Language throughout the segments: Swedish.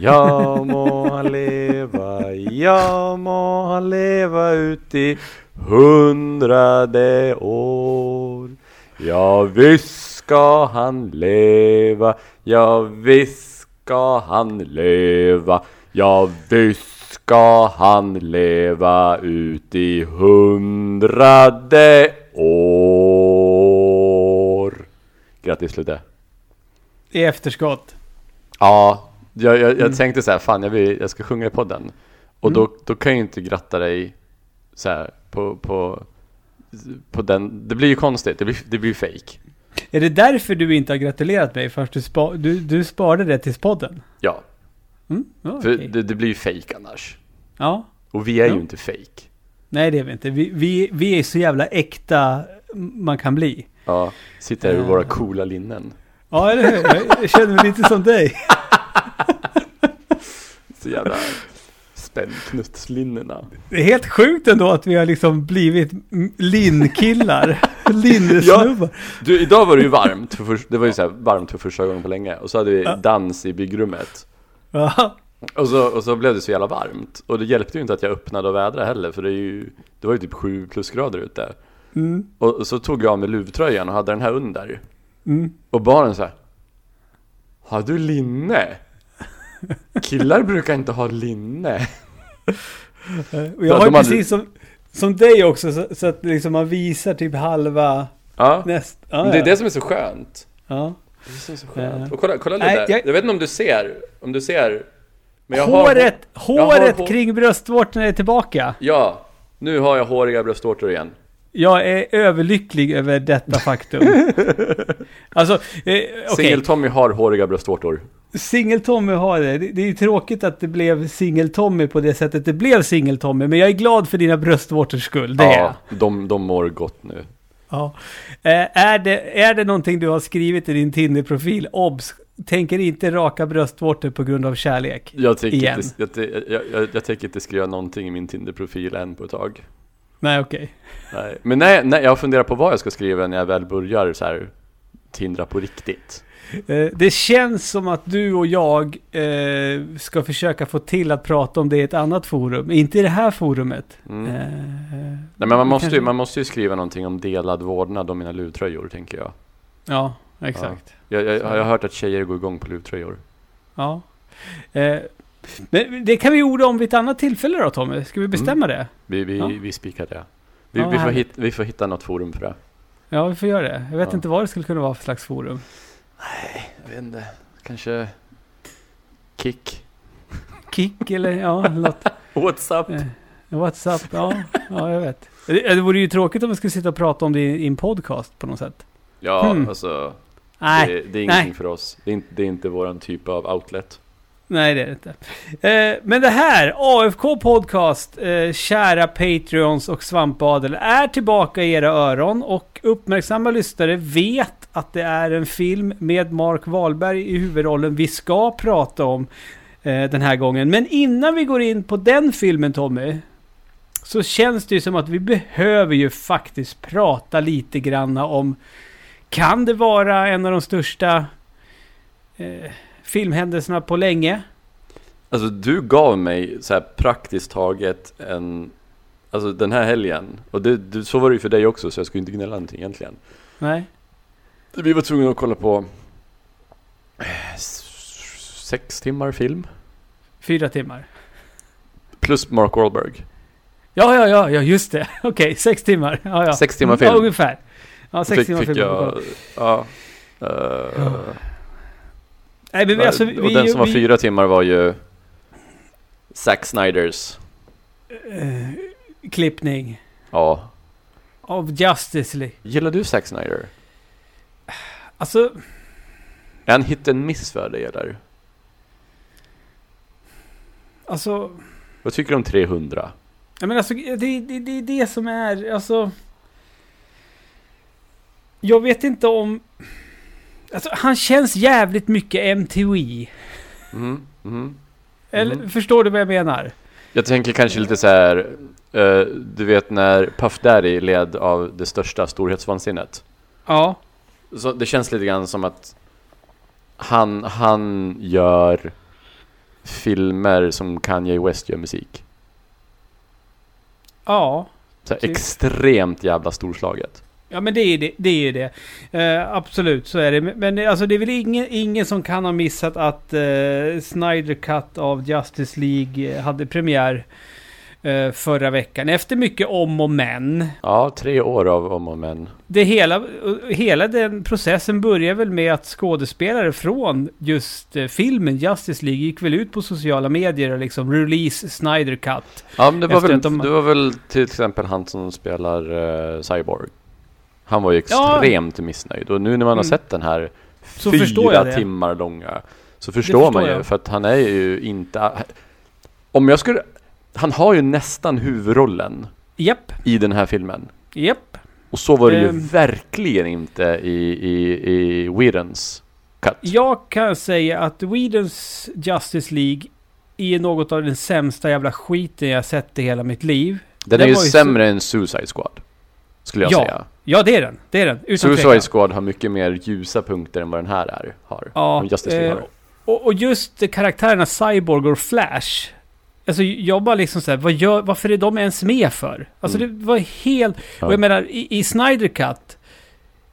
ja må han leva, ja må han leva ut i hundrade år. Ja visst ska han leva, ja visst ska han leva, ja visst ska han leva ut i hundrade år. Grattis Ludde! I efterskott. Ja, jag, jag, jag Mm. tänkte så här, fan jag, vill, jag ska sjunga i podden. Och då, då kan jag ju inte gratta dig så här på, på, på den. Det blir ju konstigt, det blir, det blir fake. Är det därför du inte har gratulerat mig? För att du, spa, du, du sparade det till podden? Ja, Mm? Ja, för det, det blir ju fake annars. ja. Och vi är Ja. ju inte fake. Nej, det är vi inte. Vi, vi, vi är så jävla äkta man kan bli. Ja, sitter här i Eh. våra coola linnen. Ja, eller hur? Jag känner mig lite som dig. Så jävla spännknuttslinnena. Det är helt sjukt ändå att vi har liksom blivit linnkillar. Linnesnubbar. Du, idag var det ju varmt, för först, det var ju så varmt för första gången på länge. Och så hade vi Ja. dans i byggrummet. Ja. Och så, och så blev det så jävla varmt. Och det hjälpte ju inte att jag öppnade och vädrade heller, för det, är ju, det var ju typ 7 plusgrader ute. Mm, Och, och så tog jag av mig luvtröjan och hade den här under. mm. Och barnen så här. Har du linne? Killar brukar inte ha linne. Och Ja, jag har ju precis som, som dig också, så, så att liksom man visar typ halva Ja, näst... Ja, det är ja. det som är så skönt. Ja. Det är så skönt. Och kolla, kolla lite. Nej, jag... jag- vet inte om du ser, om du ser. Håret, Har, håret hår- kring bröstvårtorna är tillbaka. Ja, nu har jag håriga bröstvårtor igen. Jag är överlycklig över detta faktum. alltså, eh, okej. Singel-Tommy har håriga bröstvårtor. Singel-Tommy har det. det. Är tråkigt att det blev Singel-Tommy på det sättet det blev Singel-Tommy. Men jag är glad för dina bröstvårtors skull. Det. Ja, de, de mår gott nu. Ja. Eh, är, det, är det någonting du har skrivit i din Tinder-profil? Obs! Tänker inte raka bröstvårtor på grund av kärlek. Jag tänker, Igen. inte, jag, jag, jag, jag tänker inte skriva någonting i min Tinder-profil än på ett tag. Nej, okej. Nej. Men nej, nej, jag funderar på vad jag ska skriva när jag väl börjar så här Tindra på riktigt. Eh, Det känns som att du och jag eh, ska försöka få till att prata om det i ett annat forum. Inte i det här forumet. Mm. Eh, Nej men man måste, ju, kanske- man måste ju skriva någonting om delad vårdnad om mina luvtröjor, tänker jag. Ja, exakt. Jag, jag, jag har hört att tjejer går igång på luvtröjor. Ja. Eh, men det kan vi orda om vid ett annat tillfälle då Tommy. Ska vi bestämma det? Vi, vi, Ja. vi spikar det. Vi, Ja, vi, får hit, vi får hitta något forum för det. Ja, vi får göra det. Jag vet Ja. inte vad det skulle kunna vara för slags forum. Jag vet inte. Kanske Kick. Kick eller ja, något. What's up? Eh, Whatsapp, ja, ja jag vet. Det, det vore ju tråkigt om vi skulle sitta och prata om det i, en podcast på något sätt. Ja, Hmm. alltså. Nej, det, det är nej. ingenting för oss. Det är, inte, det är inte våran typ av outlet nej det är det inte. Eh, men det här, AFK Podcast, eh, kära Patreons och Svampadel, är tillbaka i era öron och uppmärksamma lyssnare vet att det är en film med Mark Wahlberg i huvudrollen vi ska prata om eh, den här gången. Men innan vi går in på den filmen Tommy, så känns det ju som att vi behöver ju faktiskt prata lite granna om kan det vara en av de största eh, filmhändelserna på länge? Alltså du gav mig så här praktiskt taget en, alltså den här helgen. Och det, det, så var det ju för dig också så jag skulle inte gnälla någonting egentligen. Nej? Vi var tvungna att kolla på sex timmar film. Fyra timmar. Plus Mark Wahlberg. Ja, ja, ja, ja, just det. Okej, sex timmar. Ja, ja. Sex timmar Ja, film. ungefär. Ja, sex Fick, timmar fick film. jag, ja. eh, Nej, men vi, alltså, vi, och den som var vi, fyra timmar var ju Zack Snyders. eh, klippning Ja. av Justice League. Gillar du Zack Snyder? Alltså, Är han hit and miss för dig eller? alltså... Vad tycker du om 300? Jag menar, alltså, det, det, det är det som är, alltså... Jag vet inte om... Alltså, han känns jävligt mycket MTV. Mhm, mhm. Eller, Mhm. förstår du vad jag menar? Jag tänker kanske lite så här, eh, du vet när Puff Daddy led av det största storhetsvansinnet. Ja. Så det känns lite grann som att han, han gör filmer som Kanye West gör musik. Ja, Så här, Typ. extremt jävla storslaget. Ja men det är det. det, är det. Eh, absolut så är det. Men, alltså, det är väl ingen, ingen som kan ha missat att uh, Snyder Cut av Justice League eh, hade premiär eh, förra veckan. Efter mycket om och men. Ja, tre år av om och men. Det hela, hela den processen börjar väl med att skådespelare från just filmen Justice League gick väl ut på sociala medier och liksom release Snyder Cut. Ja, men det var, väl, de- det var väl till exempel han som spelar Cyborg. Han var ju Ja. extremt missnöjd. Och nu när man har Mm. sett den här Så fyra timmar långa. Så förstår, förstår man ju. jag. För att han är ju inte... Om jag skulle... Han har ju nästan huvudrollen Japp, i den här filmen. japp. Och så var det ju Ehm. verkligen inte i, i, i Whedons cut. Jag kan säga att Whedons Justice League är något av den sämsta jävla skiten jag sett i hela mitt liv. Den det är ju sämre än Suicide Squad. Skulle jag Ja, säga. Ja, det är den. Det är den. Utan Suicide. Squad har mycket mer ljusa punkter än vad den här är, har. Ja, Justice League eh, har. och, och just karaktärerna Cyborg och Flash. Alltså jag bara liksom såhär, vad gör, varför är de ens med för? Alltså Mm. det var helt... Ja. Och jag menar, i, i Snyder Cut.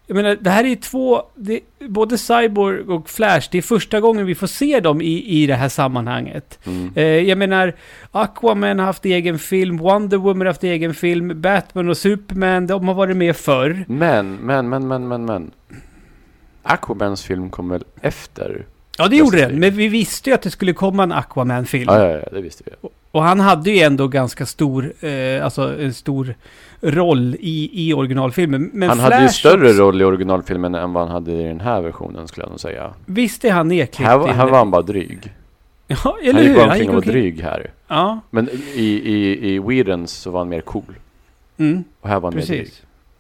Jag menar, det här är ju två... Det, både Cyborg och Flash, det är första gången vi får se dem i, i det här sammanhanget. Mm. Eh, jag menar, Aquaman har haft egen film, Wonder Woman har haft egen film, Batman och Superman, de har varit med förr. Men, men, men, men, men, men. Aquamans film kom väl efter? Ja, det gjorde det. den, men vi visste ju att det skulle komma en Aquaman-film. Ja, ja, ja, det visste vi. Och han hade ju ändå ganska stor, eh, alltså en stor roll i, i originalfilmen. Men han Flash hade ju större också- roll i originalfilmen än vad han hade i den här versionen, skulle jag nog säga. Visst är han nedklippt Här, här var han bara dryg. Ja, eller Han gick hur? omkring och var dryg här. Ja, Men i, i, i Whedons så var han mer cool. mm, Och här var han mer dryg.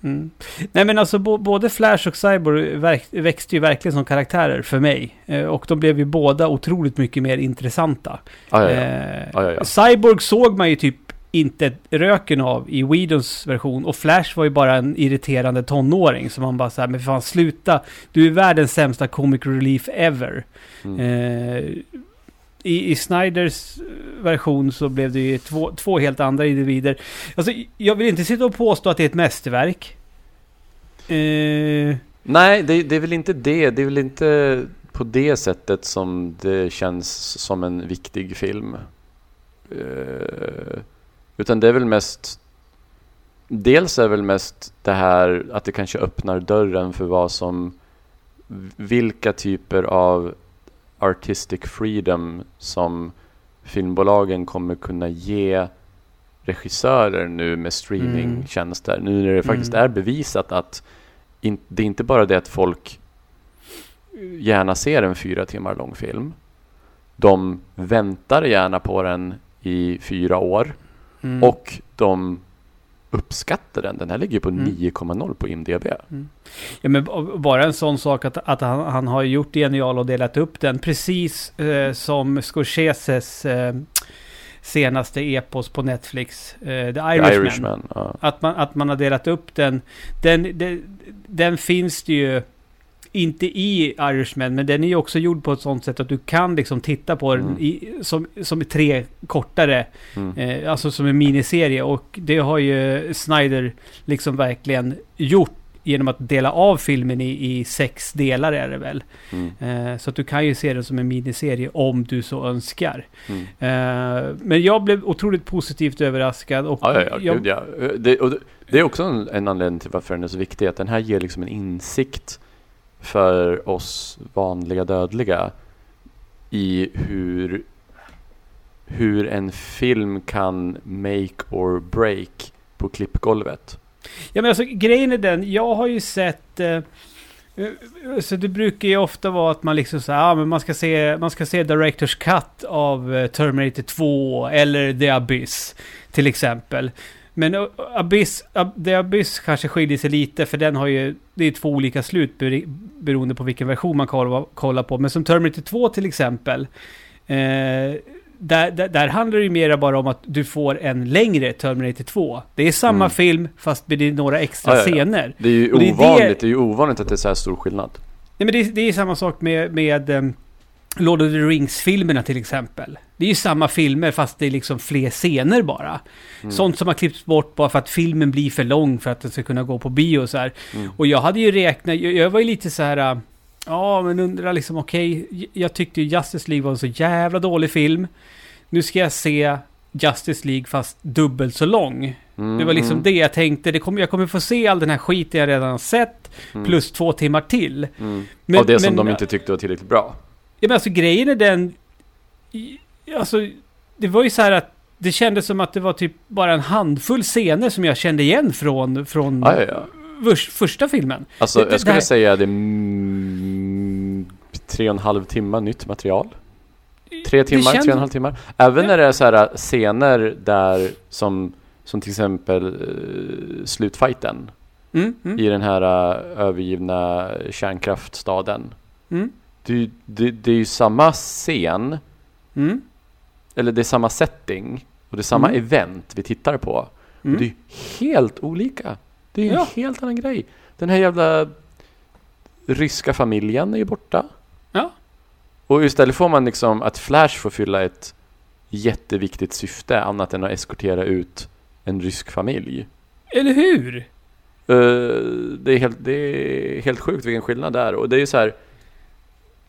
Mm. Nej men alltså både Flash och Cyborg växte ju verkligen som karaktärer för mig. Eh, och de blev ju båda otroligt mycket mer intressanta. Ja. Eh. Cyborg såg man ju typ inte röken av i Whedons version. Och Flash var ju bara en irriterande tonåring. som man bara såhär, men fan sluta. Du är världens sämsta comic relief ever. Mm. Eh, i, I Snyders eh, version så blev det ju två, två helt andra individer. Alltså, jag vill inte sitta och påstå att det är ett mästerverk. Eh, Nej, det, det är väl inte det. Det är väl inte på det sättet som det känns som en viktig film. Eh, utan det är väl mest... Dels är väl mest det här att det kanske öppnar dörren för vad som... Vilka typer av artistic freedom som filmbolagen kommer kunna ge regissörer nu med streamingtjänster. Nu när det faktiskt Mm. är bevisat att in, det är inte bara det att folk gärna ser en fyra timmar lång film. De väntar gärna på den i fyra år mm. och de uppskattar den. Den här ligger på Mm. 9,0 på IMDB. Ja, men bara en sån sak att, att han, han har gjort genial och delat upp den. Precis eh, som Scorseses eh, senaste epos på Netflix. Eh, The Irishman. The Irishman. Ja. Att, man, att man har delat upp den. Den, den. den finns det ju inte i Irishman. Men den är ju också gjord på ett sånt sätt att du kan liksom titta på den Mm. i, som, som tre kortare. Mm. Eh, alltså som en miniserie. Och det har ju Snyder liksom verkligen gjort. Genom att dela av filmen i, i sex delar är det väl. Mm. Eh, så att du kan ju se den som en miniserie om du så önskar. Mm. Eh, men jag blev otroligt positivt överraskad. Och Ja, ja, ja, jag, gud, ja. Det, och det, det är också en, en anledning till varför den är så viktig. Att den här ger liksom en insikt för oss vanliga dödliga i hur, hur en film kan make or break på klippgolvet. Ja men alltså grejen är den, jag har ju sett... Eh, eh så det brukar ju ofta vara att man liksom säger, ja men man ska se, man ska se Directors Cut av eh, Terminator 2 eller The Abyss till exempel. Men eh, Abyss, Ab- The Abyss kanske skiljer sig lite för den har ju, det är två olika slut beroende på vilken version man kollar, på. Men som Terminator 2 till exempel. Eh, där, där, där handlar det ju mera bara om att du får en längre Terminator 2. Det är samma Mm. film fast med några extra Ja, ja, ja. scener. Det är ju Och det är ovanligt, det- det... är ju ovanligt att det är så här stor skillnad. Nej men det, är- det är samma sak med, med ehm, Lord of the Rings-filmerna till exempel. Det är ju samma filmer fast det är liksom fler scener bara. Mm. Sånt som har klippts bort bara för att filmen blir för lång för att den ska kunna gå på bio och så här. Mm. Och jag hade ju räknat, jag, var ju lite så här... äh, Ja, men undrar liksom, okej, jag tyckte ju Justice League var en så jävla dålig film. Nu ska jag se Justice League fast dubbelt så lång. Mm, Det var liksom mm, det jag tänkte. Det kommer, jag kommer få se all den här skiten jag redan har sett, mm, plus två timmar till. Mm. Men- Av det som men- de inte tyckte var tillräckligt bra. Ja, men alltså grejen är den... Alltså, det var ju så här att det kändes som att det var typ bara en handfull scener som jag kände igen från, från Ja, ja, ja. första filmen. Alltså, Det- det- jag skulle det här- säga det är mm, tre och en halv timme nytt material. Tre timmar, känns- tre och en halv timmar. Även Ja. när det är så här äh, scener där som, som till exempel uh, slutfighten Mm, mm, i den här äh, övergivna kärnkraftstaden. mm, Det, det, det är ju samma scen, mm, eller det är samma setting och det är samma Mm. event vi tittar på. mm. Det är helt olika. Det är en Ja. helt annan grej. Den här jävla ryska familjen är ju borta. Ja. Och istället får man liksom att Flash får fylla ett jätteviktigt syfte annat än att eskortera ut en rysk familj. Eller hur? Eh, det, är helt, det är helt sjukt vilken skillnad det är. Och det är ju så här.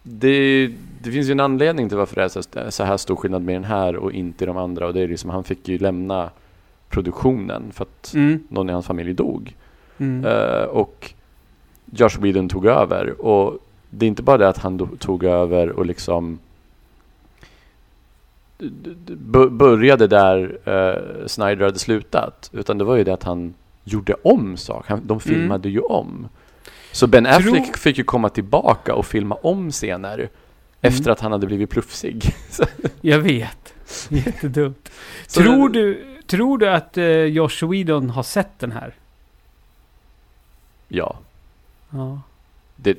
Det, det finns ju en anledning till varför det är så, här stor skillnad med den här och inte de andra. Och det är liksom, han fick ju lämna produktionen för att Mm, någon i hans familj dog. mm. Eh, och Josh Whedon tog över. Och det är inte bara det att han tog över och liksom började där uh, Snyder hade slutat. Utan det var ju det att han gjorde om saker. De filmade ju om. Så Ben Mm. Affleck fick ju komma tillbaka och filma om scener. Efter att han hade blivit pluffsig. Så- Jag vet. Jättedumt. Så- tror, du, tror du att uh, Josh Whedon har sett den här? ja, Ja. det,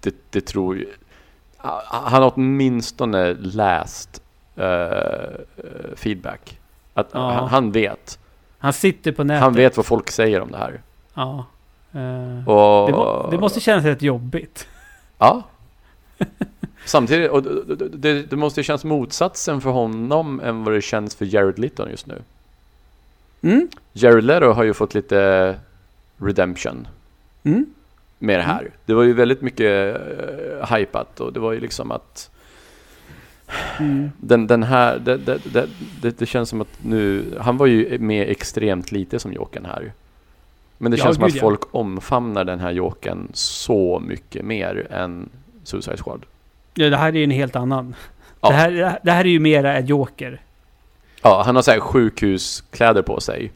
det, det tror jag. Han har åtminstone läst eh, feedback. Att Ja. han, han vet. Han sitter på nätet. Han vet vad folk säger om det här. Ja. Eh, Och, det, må, det måste kännas rätt jobbigt. Ja. Samtidigt, och det, det- det, måste ju kännas motsatsen för honom än vad det känns för Jared Leto just nu. Mm? Jared Leto har ju fått lite redemption Mm? med det här. Det var ju väldigt mycket uh, hypat och det var ju liksom att Mm. den, den här, det, det, det, det, det känns som att nu, han var ju med extremt lite som Jokern här. Men det Ja, känns som att ja. folk omfamnar den här Jokern så mycket mer än Suicide Squad. Ja, det här är ju en helt annan. Ja. Det, här, det här är ju mera en joker. Ja, han har så här sjukhuskläder på sig.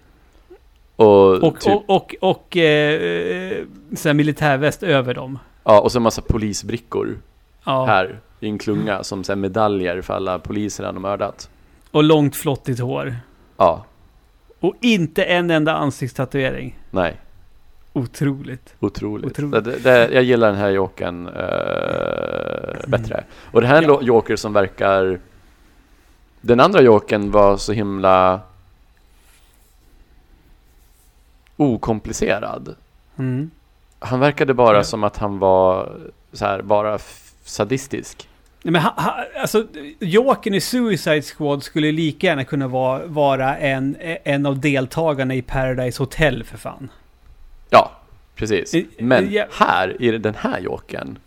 Och, Och, typ, och, och, och eh, så här militärväst över dem. ja, och så en massa polisbrickor Ja. här i en klunga som så medaljer för alla poliser han har mördat. Och långt flottigt hår. Ja, Och inte en enda ansiktstatuering. nej. Otroligt. Otroligt. Otroligt. Det, det, jag gillar den här jokern eh, bättre. Och det här är en Ja. joker som verkar... Den andra jokern var så himla okomplicerad. Mm. Han verkade bara Ja. som att han var så här, bara sadistisk. Nej, men ha, ha, alltså, Jokern i Suicide Squad skulle lika gärna kunna vara, vara en, en av deltagarna i Paradise Hotel för fan. Ja, precis. Men här, i den här jokern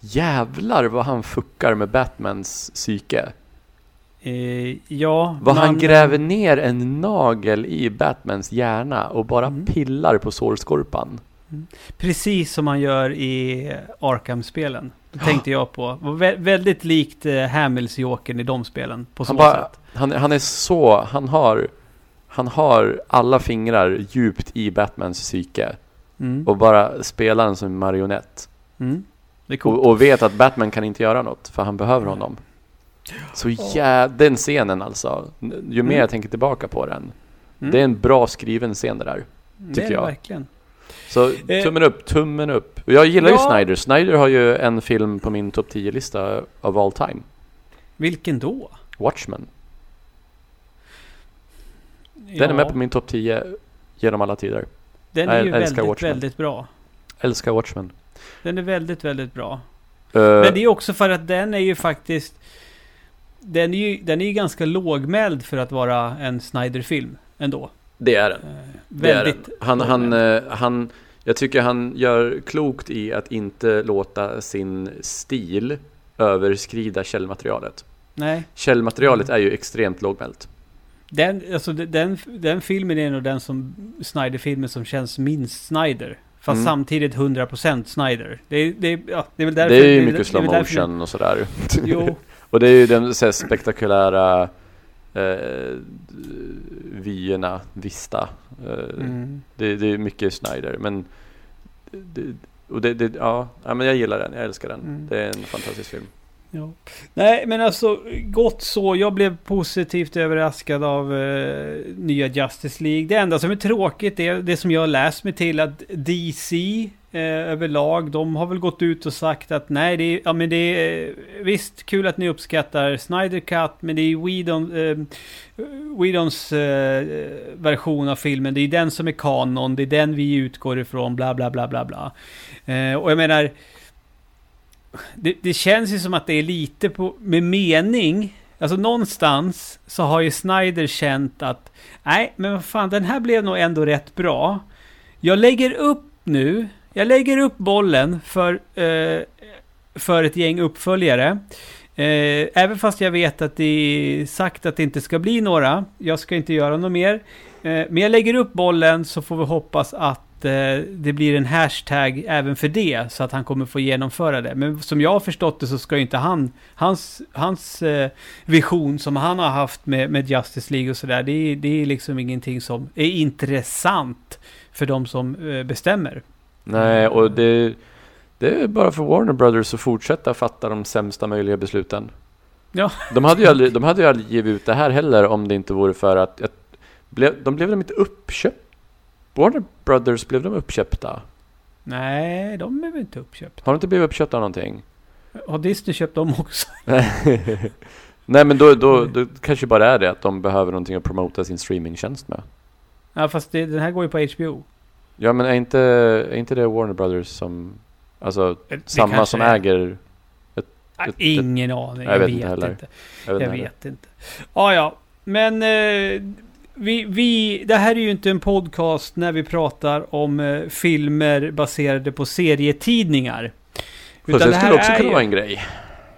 Jävlar vad han fuckar med Batmans psyke. Eh, ja, Vad han man- gräver ner en nagel i Batmans hjärna och bara Mm. pillar på sårskorpan. Precis som man gör i Arkham-spelen. Det tänkte jag på. Var vä- väldigt likt eh, Hamills Jokern i de spelen. På så Han, bara, sätt. han, han är så, han har, han har alla fingrar djupt i Batmans psyke Mm. och bara spelar den som en marionett. Mm. Det. Och, och vet att Batman kan inte göra något för han behöver honom. Så jä... den scenen alltså. Ju mer Mm. jag tänker tillbaka på den. Mm. Det är en bra skriven scen det där. det tycker är det jag. verkligen. Så Eh. tummen upp, tummen upp. Jag gillar ju Ja. Snyder. Snyder har ju en film på min topp 10-lista av all time. Vilken då? Watchmen. Den är med på min topp 10 genom alla tider. Den är ju väldigt, Watchmen. väldigt bra. Älskar Watchmen. Den är väldigt, väldigt bra. Eh, Men det är också för att den är ju faktiskt... Den är ju, den är ju ganska lågmäld för att vara en Snyder-film ändå. Det är den. Eh, Det är den. Han, han, eh, han, jag tycker han gör klokt i att inte låta sin stil överskrida källmaterialet. Nej, Källmaterialet är ju extremt lågmält. den, alltså, de- den, den filmen är nog den som Snyder-filmen som känns minst Snyder. Fast Mm. samtidigt 100% Snyder. Det är, det ja, det är väl Det därför... är ju mycket slow motion och sådär. Jo, Och det är ju de så här, spektakulära eh, vyerna, Vista. Eh, mm. det, det är mycket Snyder, men det, och det, det, ja, ja, men jag gillar den, jag älskar den. Mm. Det är en fantastisk film. Ja. Nej, men alltså gott så. Jag blev positivt överraskad av eh, nya Justice League. Det enda som är tråkigt är det som jag läst mig till att DC eh, överlag, de har väl gått ut och sagt att nej, det är, ja, men det är eh, visst kul att ni uppskattar Snyder Cut, men det är Whedon, eh, Whedons eh, version av filmen. Det är den som är kanon, det är den vi utgår ifrån, bla bla bla bla bla. Eh, och jag menar, det, det känns ju som att det är lite på, med mening. Alltså någonstans så har ju Snyder känt att nej, men vad fan, den här blev nog ändå rätt bra. Jag lägger upp nu, jag lägger upp bollen för, eh, för ett gäng uppföljare. Eh, även fast jag vet att det är sagt att det inte ska bli några. Jag ska inte göra något mer. Eh, men jag lägger upp bollen så får vi hoppas att eh, det blir en hashtag även för det. Så att han kommer få genomföra det. Men som jag har förstått det så ska ju inte han, hans, hans eh, vision som han har haft med, med Justice League och sådär. Det, det är liksom ingenting som är intressant för de som eh, bestämmer. Nej, och det, det är bara för Warner Brothers att fortsätta fatta de sämsta möjliga besluten. Ja. De hade ju aldrig, de hade ju aldrig givit ut det här heller om det inte vore för att, att blev, de blev de inte uppköpta? Warner Brothers, blev de uppköpta? Nej, de väl inte uppköpta. Har de inte blivit uppköpta av någonting? Har Disney köpt dem också? Nej men då, då, då kanske bara är det att de behöver någonting att promota sin streamingtjänst med. Ja, fast det, den här går ju på HBO. Ja men är inte, är inte det Warner Brothers som, alltså Det samma som är. äger? Nej, ett- Ingen aning. Jag Jag, vet inte heller. inte. Jag vet Jag inte. vet inte. Ja, ja. Men eh, vi, vi, det här är ju inte en podcast när vi pratar om eh, filmer baserade på serietidningar. Fast Utan det skulle också kunna ju- vara en grej.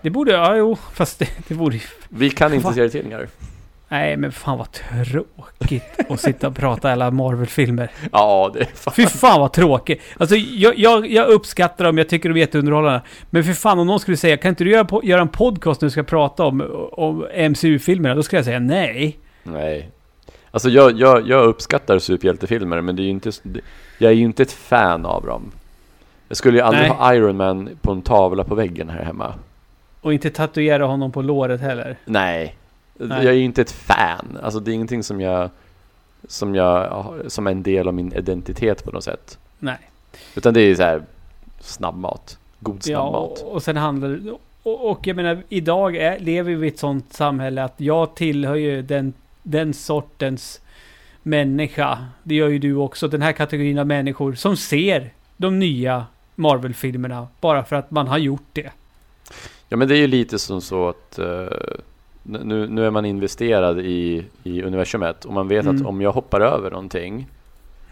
Det borde, ja jo, fast det, det borde ju... Vi kan inte serietidningar. Nej, men fan vad tråkigt att sitta och prata alla Marvel-filmer. Ja, det är fan. Fy fan vad tråkigt. Alltså jag, jag, jag uppskattar dem, jag tycker de är jätteunderhållande. Men för fan om någon skulle säga, kan inte du göra, göra en podcast när du ska prata om, om MCU-filmerna? Då skulle jag säga nej. Nej. Alltså jag, jag, jag uppskattar superhjältefilmer men det är ju inte, jag är ju inte ett fan av dem. Jag skulle ju aldrig Nej. ha Iron Man på en tavla på väggen här hemma. Och inte tatuera honom på låret heller. Nej. Nej. Jag är ju inte ett fan. Alltså det är ingenting som jag, som jag, som är en del av min identitet på något sätt. Nej. Utan det är så här snabbmat. God Ja, snabbmat. och, och sen handlar det... Och, och jag menar, idag är, lever vi i ett sånt samhälle att jag tillhör ju den, den sortens människa. Det gör ju du också. Den här kategorin av människor som ser de nya Marvel-filmerna bara för att man har gjort det. Ja men det är ju lite som så att eh, nu, nu är man investerad i, i universumet och man vet Mm. att om jag hoppar över någonting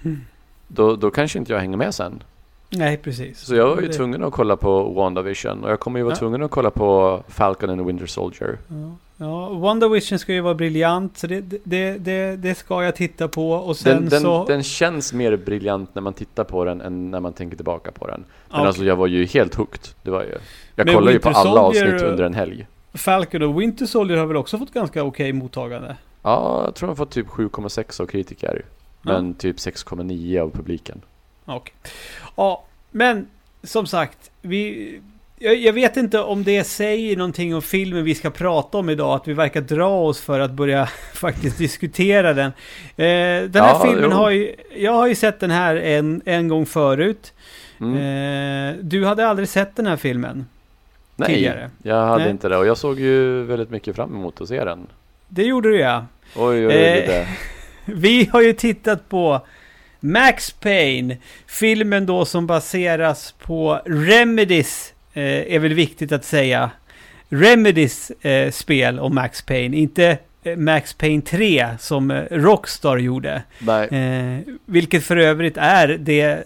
Mm. då, då kanske inte jag hänger med sen. Nej, precis. Så jag var ju Det- tvungen att kolla på WandaVision och jag kommer ju vara Ja. tvungen att kolla på Falcon and the Winter Soldier. Ja, ja WandaVision ska ju vara briljant, så det, det, det, det ska jag titta på. Och sen Den, den, så... den känns mer briljant när man tittar på den än när man tänker tillbaka på den. Men Ja, alltså jag var ju helt hooked. Det var ju. Jag Men kollade ju på alla Soldier- avsnitt under en helg. Falcon och Winter Soldier har väl också fått ganska okej mottagande? Ja, jag tror de har fått typ 7,6 av kritiker. Men typ 6,9 av publiken. Okej. Ja, men som sagt, vi... Jag, jag vet inte om det säger någonting om filmen vi ska prata om idag, att vi verkar dra oss för att börja faktiskt diskutera den. Eh, den här Ja, filmen jo. har ju... Jag har ju sett den här en, en gång förut. Mm. Eh, du hade aldrig sett den här filmen Nej, tidigare? jag hade Nej. inte det och jag såg ju väldigt mycket fram emot att se den. Det gjorde du ja. Oj, oj, oj, Eh, det. Vi har ju tittat på Max Payne. Filmen då som baseras på Remedys, eh, är väl viktigt att säga. Remedys eh, spel om Max Payne, inte eh, Max Payne 3 som eh, Rockstar gjorde. Eh, vilket för övrigt är det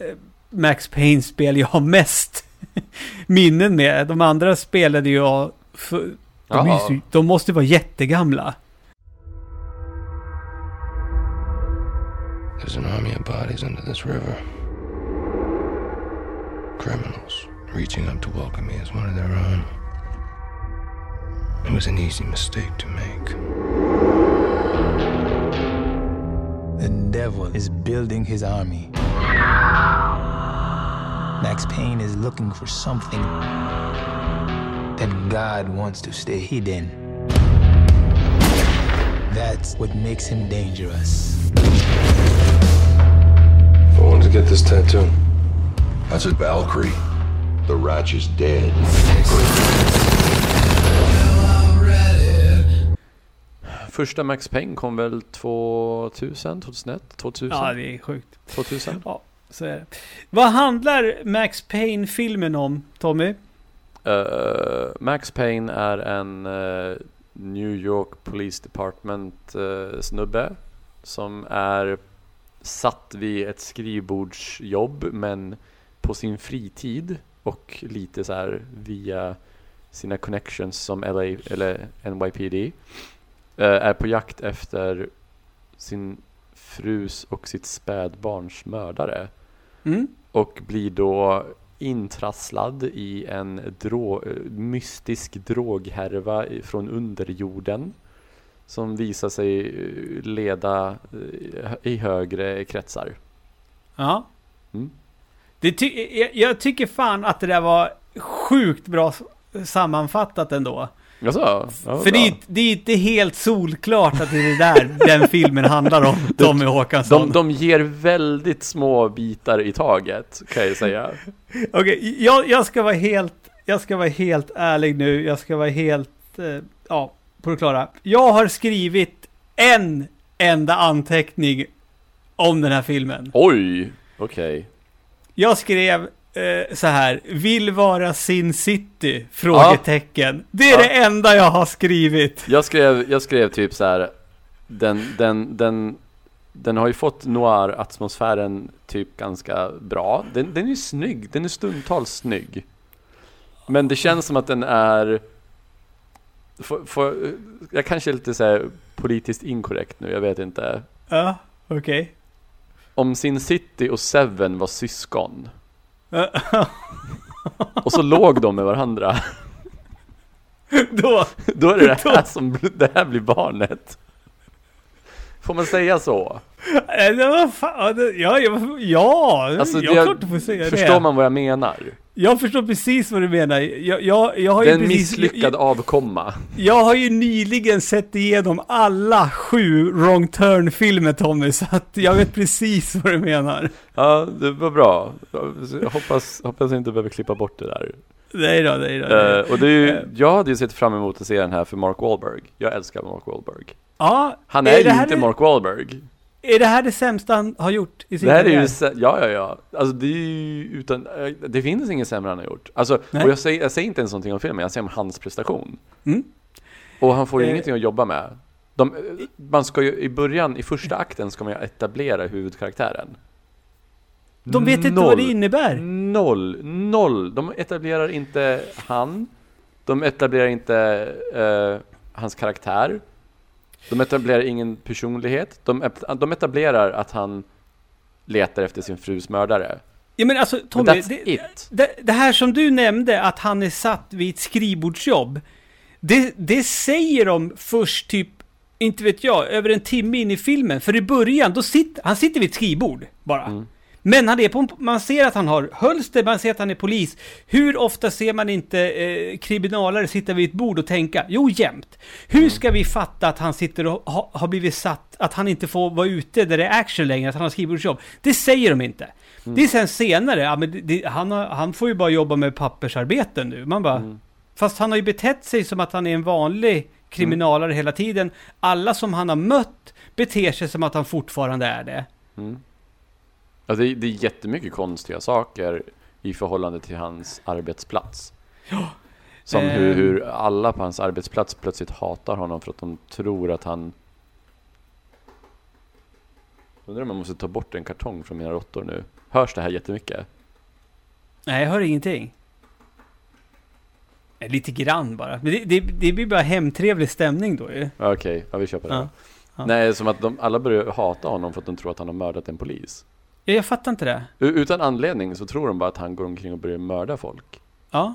Max Payne-spel jag har mest minnen med. De andra spelade jag... För, de, ju så- de måste vara jättegamla. There's an army of bodies under this river. Criminals reaching up to welcome me as one of their own. It was an easy mistake to make. The devil is building his army. Max Payne is looking for something that God wants to stay hidden. That's what makes him dangerous. I wanted to get this tattoo. That's a Valkyrie. The Ratch is dead. Första Max Payne kom väl 2000, 2001, 2000? Ja, det är sjukt. 2000? Ja, så är det. Vad handlar Max Payne-filmen om, Tommy? Uh, Max Payne är en uh, New York Police Department eh, snubbe som är satt vid ett skrivbordsjobb men på sin fritid och lite så här via sina connections som LA eller NYPD eh, är på jakt efter sin frus och sitt spädbarns mördare Mm? och blir då intrasslad i en drå- eh, mystisk droghärva från underjorden som visar sig eh, leda eh, i högre kretsar. Ja. Mm. Det ty- jag, jag tycker fan att det där var sjukt bra sammanfattat ändå. Jaså? Ja, För det är, det är inte helt solklart att det är det där den filmen handlar om, Tommy Håkansson. de, de ger väldigt små bitar i taget kan jag säga. Okej, jag, jag ska vara helt, jag ska vara helt ärlig nu. Jag ska vara helt, eh, ja, på det klara. Jag har skrivit en enda anteckning om den här filmen. Oj! Okej. Jag skrev eh, så här, vill vara Sin City? Frågetecken. Det är Ja. det enda jag har skrivit. Jag skrev, jag skrev typ så här. Den, den, den, den har ju fått noir-atmosfären typ ganska bra. Den, den är snygg, den är stundtals snygg. Men det känns som att den är... För, för, jag kanske är lite så politiskt inkorrekt nu, jag vet inte. Ja, okej. Om Sin City och Seven var syskon. Och så låg de med varandra. Då, Då är det det här som, det här blir barnet. Får man säga så? det- ja, ja, ja, Alltså, jag jag- klart du får säga Förstår det. man vad jag menar? Jag förstår precis vad du menar. Jag, jag, jag har är ju en precis, misslyckad avkomma. Jag har ju nyligen sett igenom alla sju Wrong Turn-filmer Tommy, så att jag vet precis vad du menar. Ja, det var bra. Jag hoppas, hoppas jag inte behöver klippa bort det där. Nej då, nej då. Eh, och det är ju, Eh. jag hade ju sett fram emot att se den här för Mark Wahlberg. Jag älskar Mark Wahlberg. ja, Han är är, ju inte det- Mark Wahlberg. Är det här det sämsta han har gjort i sin Det här är karriär? ju, sä- ja ja ja. Alltså det är ju utan, eh, det finns inget sämre han har gjort. Alltså, Nej. och jag säger, jag säger inte ens någonting om filmen, jag säger om hans prestation. Mm. Och han får ju Eh. ingenting att jobba med. De, man ska ju, i början, i första akten ska man ju etablera huvudkaraktären. De vet inte vad det innebär. Noll, noll. De etablerar inte han. De etablerar inte eh, hans karaktär. De etablerar ingen personlighet. De, etablerar att han letar efter sin frus mördare. Ja men alltså Men Tommy, that's det, det, det här som du nämnde, att han är satt vid ett skrivbordsjobb. Det, det säger de först typ, inte vet jag, över en timme in i filmen. För i början, då sitter han sitter vid ett skrivbord bara. Mm. Men han är på, man ser att han har hölster, man ser att han är polis. Hur ofta ser man inte eh, kriminalare sitta vid ett bord och tänka? Jo, jämt. Hur ska vi fatta att han sitter och ha, har blivit satt, att han inte får vara ute där det är action längre, att han har skrivbordsjobb? Det säger de inte. Det är sen senare, ja, men det, han, har, han får ju bara jobba med pappersarbeten nu. Man bara, Fast han har ju betett sig som att han är en vanlig kriminalare hela tiden. Alla som han har mött beter sig som att han fortfarande är det. Mm. Alltså det, det är jättemycket konstiga saker i förhållande till hans arbetsplats. Som hur, Ehm. hur alla på hans arbetsplats plötsligt hatar honom för att de tror att han... Undrar om man måste ta bort en kartong från mina råttor nu. Hörs det här jättemycket? Nej, jag hör ingenting. Eh, Lite grann bara. Men det, det, det blir bara hemtrevlig stämning då ju. Ja, Okej, ja, vi på det. Ja, ja. Nej, som att de alla börjar hata honom för att de tror att han har mördat en polis. Ja, jag fattar inte det. Utan anledning så tror de bara att han går omkring och börjar mörda folk. Ja.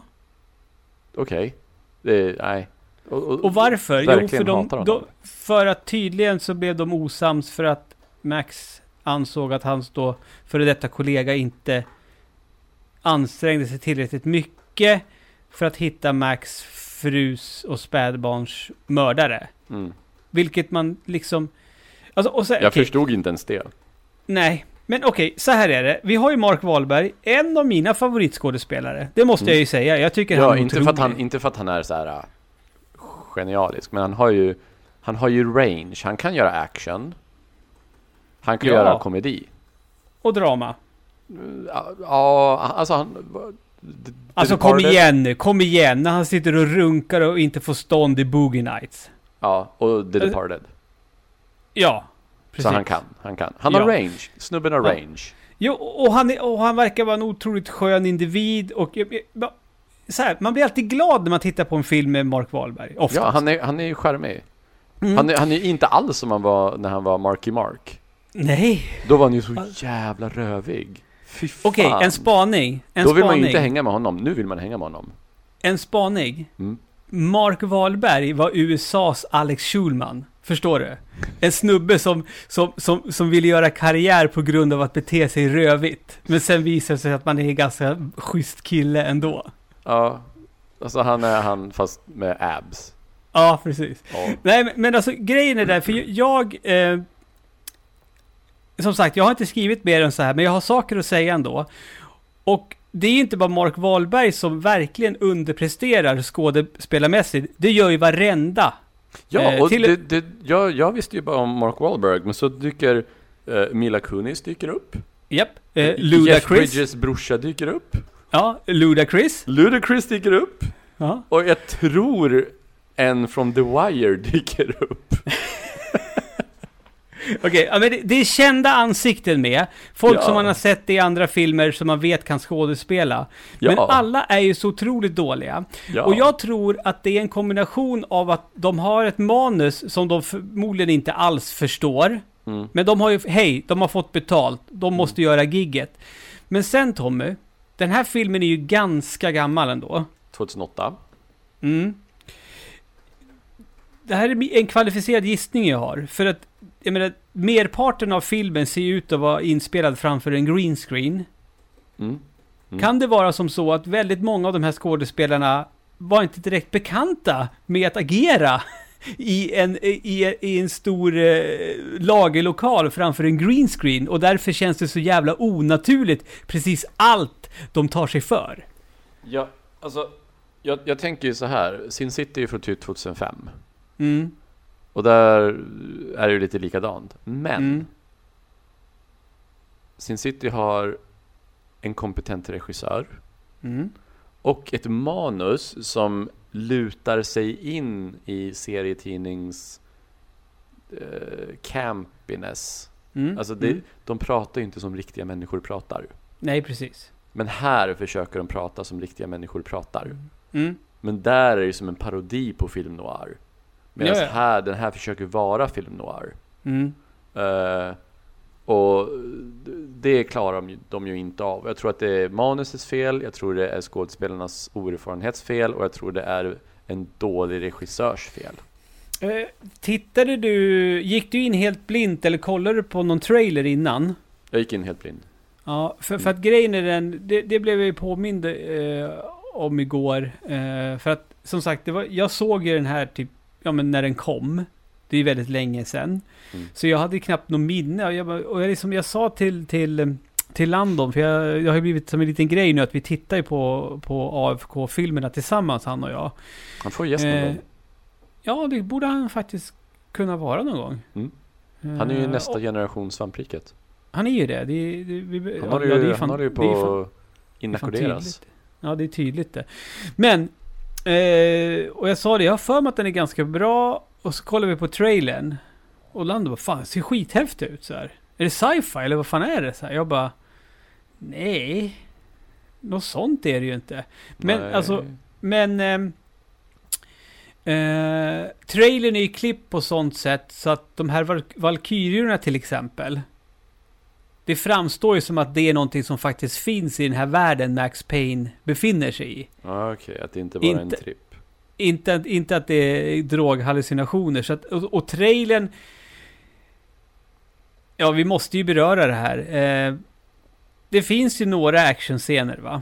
Okej. Är, nej. Och varför? Jo, för, de, de, för att tydligen så blev de osams för att Max ansåg att hans då före detta kollega inte ansträngde sig tillräckligt mycket för att hitta Max frus och spädbarns mördare. Mm. Vilket man liksom... Alltså, och så, Jag okej, förstod inte ens det. Nej, men okej, så här är det. Vi har ju Mark Wahlberg, en av mina favoritskådespelare. Det måste jag ju säga. Jag tycker han Mm. Ja, är inte för, att han, otrolig. inte för att han är så här äh, genialisk, men han har ju Han har ju range. Han kan göra action. Han kan Ja. göra komedi. Och drama. Ja, Ja, alltså han... Alltså kom igen nu, kom igen. När han sitter och runkar och inte får stånd i Boogie Nights. Ja, och The Alltså, Departed. Ja, precis. Så han kan, han kan. Han Ja. har range. Snubben har Ja. range. Jo, och han, är, och han verkar vara en otroligt skön individ och... Så här, man blir alltid glad när man tittar på en film med Mark Wahlberg. Oftast. Ja, han är, han är ju charmig. Mm. Han, är, han är inte alls som han var när han var Marky Mark. Nej. Då var han ju så jävla rövig. Fy fan. Okej, en spaning. En Då vill man spaning. ju inte hänga med honom. Nu vill man hänga med honom. En spaning. Mm. Mark Wahlberg var USAs Alex Schulman. Förstår du? En snubbe som, som, som, som ville göra karriär på grund av att bete sig rövigt. Men sen visar det sig att man är en ganska schysst kille ändå. Ja, alltså han är han fast med abs. Ja, precis. Ja. Nej, men, men alltså grejen är där, för jag... Eh, som sagt, jag har inte skrivit mer än så här, men jag har saker att säga ändå. Och det är ju inte bara Mark Wahlberg som verkligen underpresterar skådespelarmässigt. Det gör ju varenda. Ja, Eh, och till- det, det, jag, jag visste ju bara om Mark Wahlberg, men så dyker eh, Mila Kunis dyker upp. Japp. Eh, Jeff Ludacris. Bridges brorsa dyker upp. Ja, Ludacris. Ludacris dyker upp. Ja. Och jag tror en från The Wire dyker upp. Okej, men det, det är kända ansikten med. Folk Ja. som man har sett i andra filmer som man vet kan skådespela. Ja. Men alla är ju så otroligt dåliga. Ja. Och jag tror att det är en kombination av att de har ett manus som de förmodligen inte alls förstår. Mm. Men de har ju, hej, de har fått betalt. De måste göra gigget. Men sen Tommy, den här filmen är ju ganska gammal ändå. 2008. Mm. Det här är en kvalificerad gissning jag har. För att, jag menar, merparten av filmen ser ut att vara inspelad framför en green screen. Mm. Mm. Kan det vara som så att väldigt många av de här skådespelarna var inte direkt bekanta med att agera i en, i, i en stor eh, lagerlokal framför en green screen och därför känns det så jävla onaturligt precis allt de tar sig för. Ja, alltså, jag, jag tänker ju så här. Sin City är ju från typ 2005. Mm. Och där är det ju lite likadant. Men Mm. Sin City har en kompetent regissör Mm. och ett manus som lutar sig in i serietidnings eh, campiness. Mm. Alltså det, mm. de pratar ju inte som riktiga människor pratar. Nej, precis. Men här försöker de prata som riktiga människor pratar. Mm. Men där är det som en parodi på film noir. Medan Ja, ja. här, den här försöker vara film noir. Mm. Eh, och det klarar de, ju- de ju inte av. Jag tror att det är manusets fel, jag tror det är skådespelarnas oerfarenhetsfel och jag tror det är en dålig regissörs fel. Eh, tittade du, gick du in helt blint eller kollade du på någon trailer innan? Jag gick in helt blind. Ja, för, för att grejen är den, det, det blev jag ju påmind eh, om igår. Eh, för att som sagt, det var, jag såg ju den här typ, ja men när den kom. Det är väldigt länge sedan. Mm. Så jag hade knappt någon minne. Och jag, och jag, liksom, jag sa till, till, till Landon, för jag, jag har ju blivit som en liten grej nu att vi tittar ju på, på AFK-filmerna tillsammans, han och jag. Han får gäst någon Eh, gång. ja, det borde han faktiskt kunna vara någon gång. Mm. Han är ju Eh, nästa och- generation Svampriket. Han är ju det. det, är- det vi, Han ja, håller ja, det ju, fan- han håller ju på att det är fan inackorderas. Ja, det är tydligt det. Men, eh, och jag sa det, jag har för mig att den är ganska bra. Och så kollar vi på trailern. Och Lando bara, fan, ser skithäftigt ut så här. Är det sci-fi eller vad fan är det? Så här, jag bara, nej. Något sånt är det ju inte. Men Nej. alltså, men... ehm, Eh, trailern är ju klippt på sånt sätt så att de här val- valkyriorna till exempel. Det framstår ju som att det är någonting som faktiskt finns i den här världen Max Payne befinner sig i. Ja, okej, att det inte bara är en Inte- tripp. Inte, att- inte att det är droghallucinationer. Så att, och, och trailern... Ja, vi måste ju beröra det här. Eh, det finns ju några actionscener va?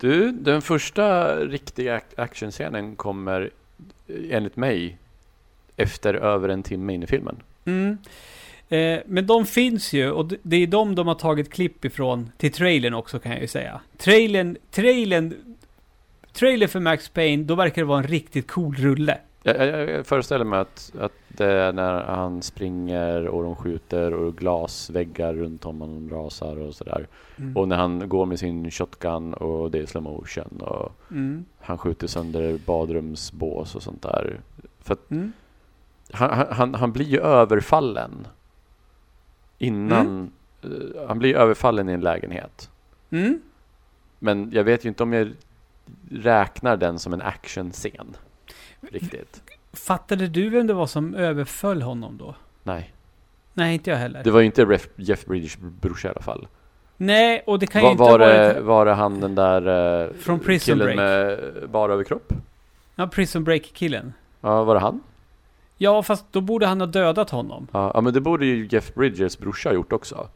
Du, den första riktiga ac- actionscenen kommer eh, enligt mig efter över en timme in i filmen. Mm. Eh, men de finns ju och det är de de har tagit klipp ifrån till trailern också kan jag ju säga. Trailern, trailern, trailer för Max Payne, då verkar det vara en riktigt cool rulle. Jag, jag, jag föreställer mig att, att det är när han springer och de skjuter och glasväggar runt om honom rasar och sådär. Mm. Och när han går med sin shotgun och det är slow motion och Mm. han skjuter sönder badrumsbås och sånt där. För Mm. han- han, han blir ju överfallen innan, eh, han blir ju överfallen i en lägenhet. Mm. Men jag vet ju inte om jag räknar den som en actionscen. Riktigt. Fattade du vem det var som överföll honom då? Nej. Nej, inte jag heller. Det var ju inte Ref, Jeff Bridges brorsa i alla fall. Nej, och det kan ju Var, inte var, ha det, varit... var det han den där eh, Från Prison killen Break. med bara överkropp? Ja, Prison Break-killen. Ja, var det han? Ja, fast då borde han ha dödat honom. Ja, ja, men det borde ju Jeff Bridges brorsa ha gjort också.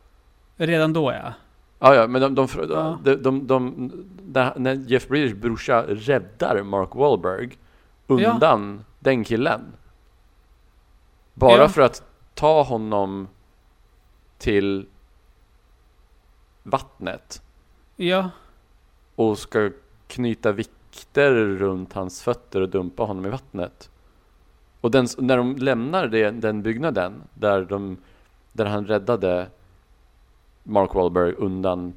Redan då ja. Ja, ja, men de, de, Ja. de, de, de, där- när Jeff Bridges brorsa räddar Mark Wahlberg undan den killen. Bara Ja. för att ta honom till vattnet Ja. och ska knyta vikter runt hans fötter och dumpa honom i vattnet. Och den, när de lämnar det, den byggnaden där, de, där han räddade Mark Wahlberg undan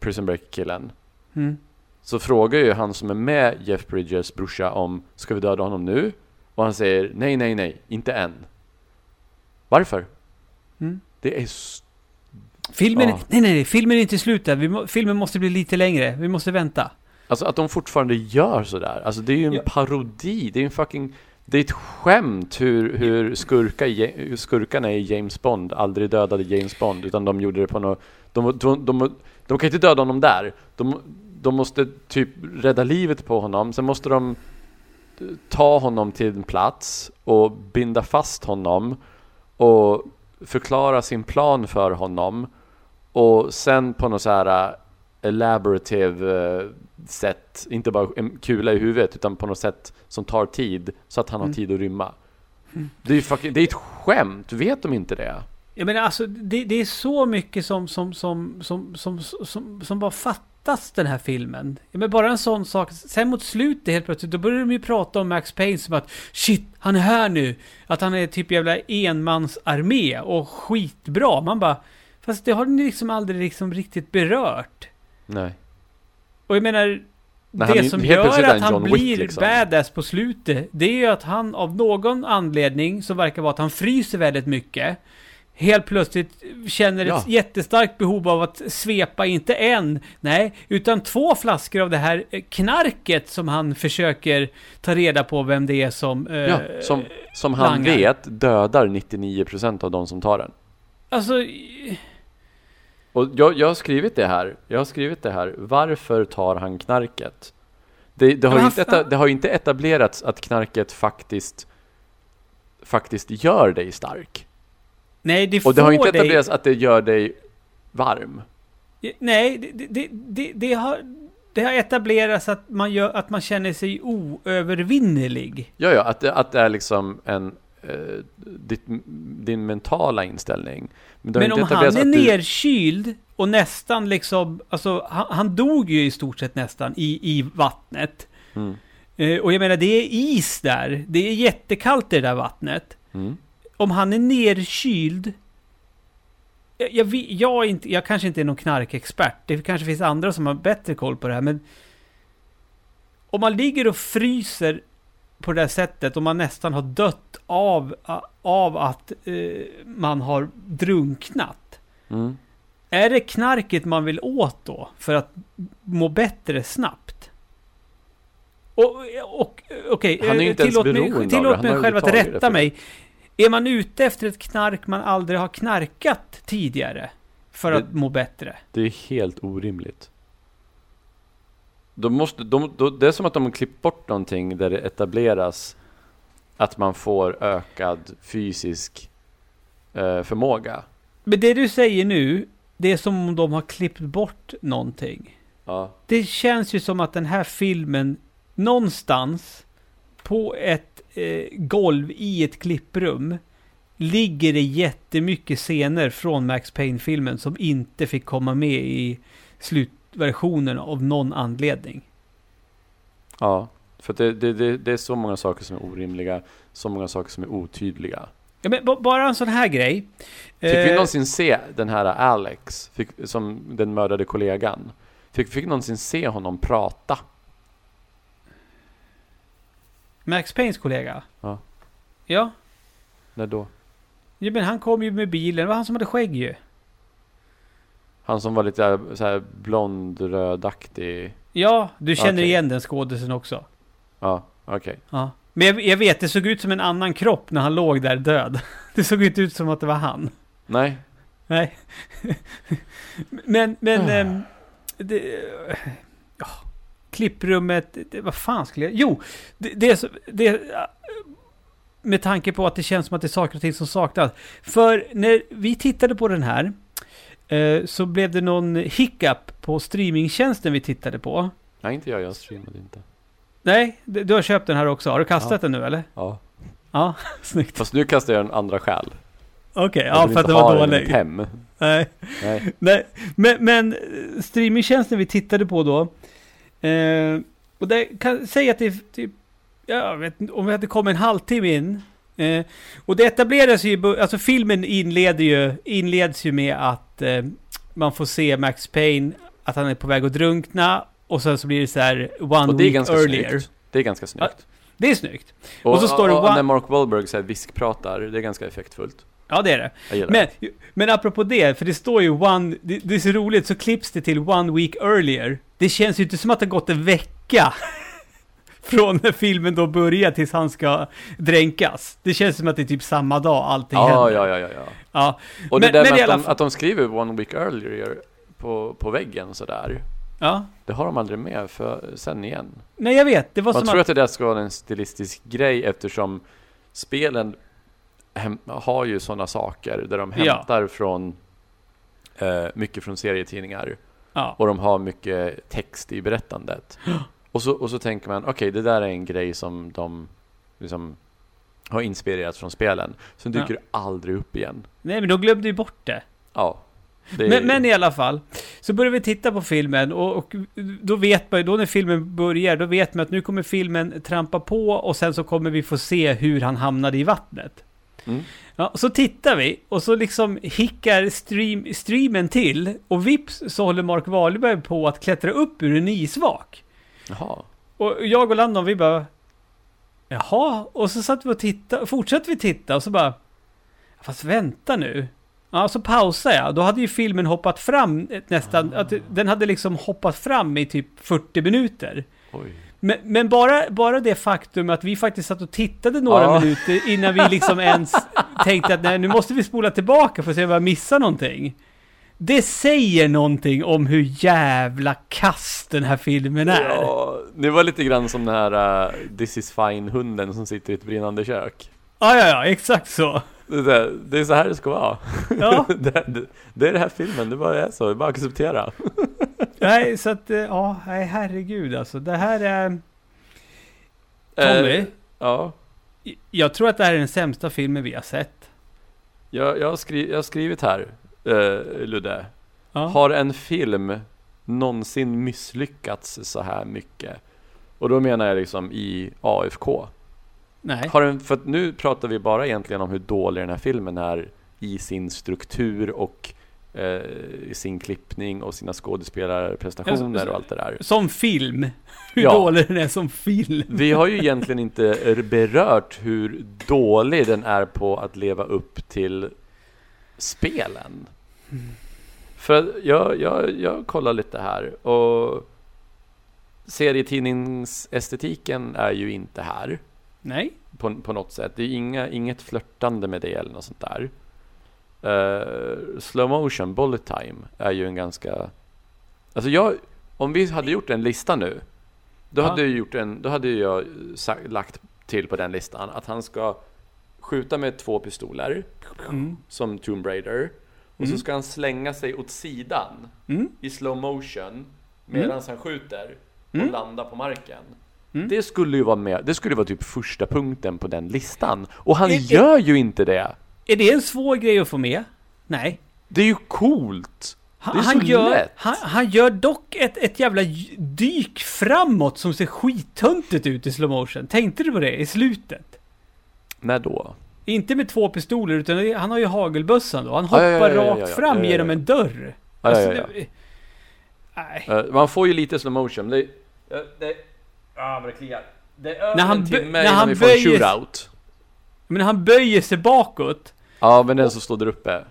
Prison Break-killen Mm. så frågar ju han som är med Jeff Bridges brorsa om Ska vi döda honom nu? Och han säger nej, nej, nej, inte än. Varför? Mm. Det är Filmen, Ja. nej, nej, nej, filmen är inte slut. Vi må, filmen måste bli lite längre. Vi måste vänta. Alltså att de fortfarande gör sådär. Alltså det är ju en Ja. parodi. Det är en fucking... Det är ett skämt hur, hur, skurka, skurkarna i James Bond aldrig dödade James Bond. Utan de gjorde det på något... De, de, de, de kan inte döda honom där. De, de måste typ rädda livet på honom. Sen måste de ta honom till en plats och binda fast honom. Och förklara sin plan för honom. Och sen på något så här elaborative eh, sätt, inte bara en kula i huvudet utan på något sätt som tar tid så att han har Mm. tid att rymma. Det är fucking, det är ett skämt, vet de inte det? Jag menar alltså, det, det är så mycket som, som, som, som, som, som, som bara fattas den här filmen. Jag menar bara en sån sak. Sen mot slutet helt plötsligt, då börjar de ju prata om Max Payne som att shit, han är här nu. Att han är typ jävla enmansarmé och skitbra. Man bara, fast det har ni liksom aldrig liksom riktigt berört. Nej. Och jag menar, Nej, han det är- som gör att han han John Wick, blir liksom. badass på slutet, det är ju att han av någon anledning, som verkar vara att han fryser väldigt mycket, helt plötsligt känner Ja. ett jättestarkt behov av att svepa, inte en, nej, utan två flaskor av det här eh, knarket som han försöker ta reda på vem det är som... eh, Ja, som, som han langar. vet dödar 99% av de som tar den. Alltså, Och jag, jag har skrivit det här, jag har skrivit det här, varför tar han knarket? Det, det, har, ju inte eta, det har inte etablerats att knarket faktiskt, faktiskt gör dig stark. nej, det Och det har inte dig- etablerats att det gör dig varm. Nej, det, det, det, det, har, det har etablerats att man, gör, att man känner sig oövervinnerlig. Ja, ja, att det, att det är liksom en, ditt, din mentala inställning. Men inte om han är att du- nerkyld och nästan liksom, alltså han, han dog ju i stort sett nästan i, i vattnet. Mm, Eh, och jag menar det är is där, det är jättekallt i det där vattnet. mm. Om han är nerkyld Jag, jag, jag, inte, jag kanske inte är någon knarkexpert. Det kanske finns andra som har bättre koll på det här. Men om man ligger och fryser på det här sättet och man nästan har dött av, av att eh, man har drunknat. Mm. Är det knarket man vill åt då? För att må bättre snabbt? Och, och okej, ju eh, tillåt mig, tillåt mig själv att rätta mig. Är man ute efter ett knark man aldrig har knarkat tidigare? För Det- att må bättre? Det är helt orimligt. De måste, de, de, det är som att de har klippt bort någonting där det etableras att man får ökad fysisk eh, förmåga. Men det du säger nu, det är som om de har klippt bort någonting. Ja. Det känns ju som att den här filmen någonstans på ett eh, golv i ett klipprum ligger det jättemycket scener från Max Payne-filmen som inte fick komma med i slutversionen av någon anledning. ja. För det, det, det, det är så många saker som är orimliga, så många saker som är otydliga. Ja, men ba- bara en sån här grej. Fick vi Eh, någonsin se den här Alex, fick, som den mördade kollegan? Fick, fick vi någonsin se honom prata? Max Paynes kollega? Ja. Ja. När då? ja, men han kom ju med bilen. Det var han som hade skägg ju. Han som var lite så här blond-rödaktig. Ja, du känner Okej. igen den skådisen också. Ja, okej. Ja. Men jag, jag vet, det såg ut som en annan kropp när han låg där död. Det såg inte ut som att det var han. Nej, Nej. men, men... Ehm, det, ja, klipprummet, det, vad fan skulle jag... Jo! Det, det, det, med tanke på att det känns som att det är saker och ting som saknas. För när vi tittade på den här eh, så blev det någon hiccup på streamingtjänsten vi tittade på. nej inte jag, jag streamade inte. Nej, du du har köpt den här också. Har du kastat Ja. den nu eller? Ja. Ja, snyggt. Fast nu kastar jag en andra skäl. Okej, Jag ja vill för att det var den dålig. hem. Nej. Nej. Nej, men, men eh, streamingtjänsten vi tittade på då. Eh, och det kan säga att det typ, jag vet om vi hade kommit en halvtimme in. Eh, och det etableras ju, alltså filmen inleder ju, inleds ju med att eh, man får se Max Payne, att han är på väg att drunkna. Och sen så blir det så här one Och week earlier. snyggt. Det är ganska snyggt. Det är snyggt. och så står det och, när Mark Wahlberg så här viskpratar, det är ganska effektfullt. Ja, det är det. Men, men apropå det, för det står ju one, det, det är så roligt, så klipps det till one week earlier. Det känns ju inte som att det har gått en vecka från när filmen då börjar tills han ska dränkas. Det känns som att det är typ samma dag allting Ja, händer. ja, ja, ja, ja. ja. Och Men- det där med alla att de, att de skriver one week earlier på, på väggen sådär. ja. Det har de aldrig med för sen igen. Nej, jag vet. Det var Man som tror att... att det där ska vara en stilistisk grej eftersom spelen har ju sådana saker där de Ja. hämtar från eh, mycket från serietidningar Ja. och de har mycket text i berättandet. och, så, och så tänker man, okej det där är en grej som de liksom har inspirerats från spelen. Sen dyker Ja. det aldrig upp igen. Nej, men de glömde ju bort det. Ja. Det är- Men, men i alla fall, så börjar vi titta på filmen och, och då vet man ju, då när filmen börjar, då vet man att nu kommer filmen trampa på och sen så kommer vi få se hur han hamnade i vattnet. Mm. Ja, så tittar vi och så liksom hickar stream, streamen till och vips så håller Mark Wahlberg på att klättra upp ur en isvak. Jaha. Och jag och Landon vi bara Jaha, och så satt vi och tittade, fortsatte vi titta och så bara Fast vänta nu. Ja, så pausade jag. Då hade ju filmen hoppat fram nästan, att den hade liksom hoppat fram i typ 40 minuter. Oj. Men, men bara, bara det faktum att vi faktiskt satt och tittade några Ja. minuter innan vi liksom ens tänkte att nej, nu måste vi spola tillbaka för att se om vi har missat någonting. Det säger någonting om hur jävla kass den här filmen är. Ja, det var lite grann som den här uh, This is fine-hunden som sitter i ett brinnande kök. Ja, ja, ja, exakt så. Det är, så här- det är så här det ska vara. Ja, det, det, det är den här filmen, det bara är så, det är bara att acceptera. nej, så att, eh, ja, nej, herregud alltså. Det här är... Tommy, Eh, ja, jag tror att det här är den sämsta filmen vi har sett. jag, jag, har, skri, jag har skrivit här, eh, Ludde. Ja. Har en film någonsin misslyckats så här mycket? Och då menar jag liksom i AFK. Nej. Har den, för nu pratar vi bara egentligen om hur dålig den här filmen är i sin struktur och eh, sin klippning och sina skådespelarprestationer Ja, och allt det där. Som film. Hur Ja. dålig den är som film. Vi har ju egentligen inte berört hur dålig den är på att leva upp till spelen. För att jag, jag, jag kollar lite här och serietidningsestetiken är ju inte här Nej. på, på något sätt. Det är inga, inget flörtande med det eller något sånt där. Uh, slow motion, bullet time är ju en ganska... Alltså jag, om vi hade gjort en lista nu, då Ja. hade, jag gjort en, då hade jag sa- lagt till på den listan att han ska skjuta med två pistoler, Mm. som Tomb Raider, och så Mm. ska han slänga sig åt sidan Mm. i slow motion medan han skjuter och Mm. landa på marken. Mm. Det skulle ju vara med, det skulle vara typ första punkten på den listan. Och han Är- gör ju inte det! Är det en svår grej att få med? Nej. Det är ju coolt! Han, Det är han, så gör, lätt. han, han gör dock ett, ett jävla dyk framåt som ser skittöntigt ut i slow motion. Tänkte du på det i slutet? När då? Inte med två pistoler, utan han har ju hagelbössan då. Han hoppar ja, ja, ja, rakt fram genom en dörr. Alltså, det- Nej. Eh, man får ju lite slow motion. Det, eh, det, ja, men det kliar. Det är över När han en timme när innan han vi får en shootout. Men han böjer sig bakåt. Ja, men den som står där uppe.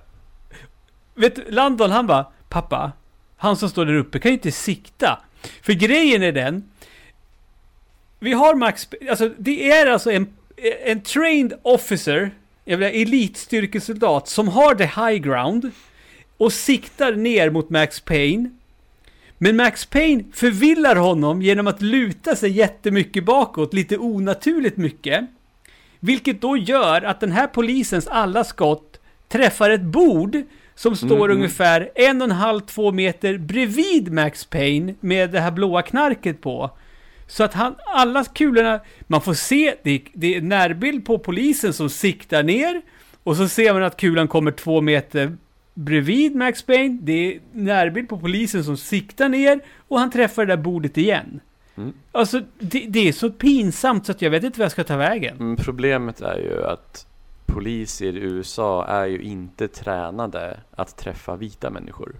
Vet du, Landon han bara, pappa, han som står där uppe kan ju inte sikta. För grejen är den, vi har Max, alltså det är alltså en, en trained officer, jag vill säga elitstyrkesoldat, som har the high ground och siktar ner mot Max Payne. Men Max Payne förvillar honom genom att luta sig jättemycket bakåt, lite onaturligt mycket. Vilket då gör att den här polisens alla skott träffar ett bord som står Mhm. ungefär en och en halv, två meter bredvid Max Payne med det här blåa knarket på. Så att han, alla kulorna, man får se, det, det är närbild på polisen som siktar ner och så ser man att kulan kommer två meter bredvid Max Payne. Det är närbild på polisen som siktar ner och han träffar det där bordet igen. Mm. Alltså, det, det är så pinsamt så att jag vet inte vad jag ska ta vägen. Men problemet är ju att poliser i USA är ju inte tränade att träffa vita människor.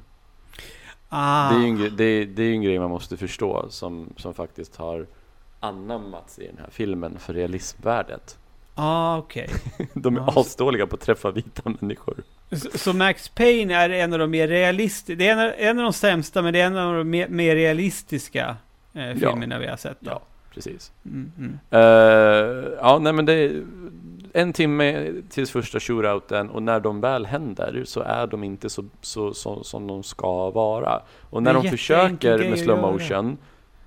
Ah. Det är ju en, gre- det det är ju en grej man måste förstå som, som faktiskt har anammats i den här filmen för realismvärdet. Ah, okej. De Ja, är så- asdåliga på att träffa vita människor. Så, så Max Payne är en av de mer realistiska, det är en av, en av de sämsta, men det är en av de mer, mer realistiska eh, filmerna vi har sett. Då. Ja, precis. Mm, mm. Eh, ja, nej men det är en timme tills första shootouten och när de väl händer så är de inte så, så, så som de ska vara. Och när de försöker med slow motion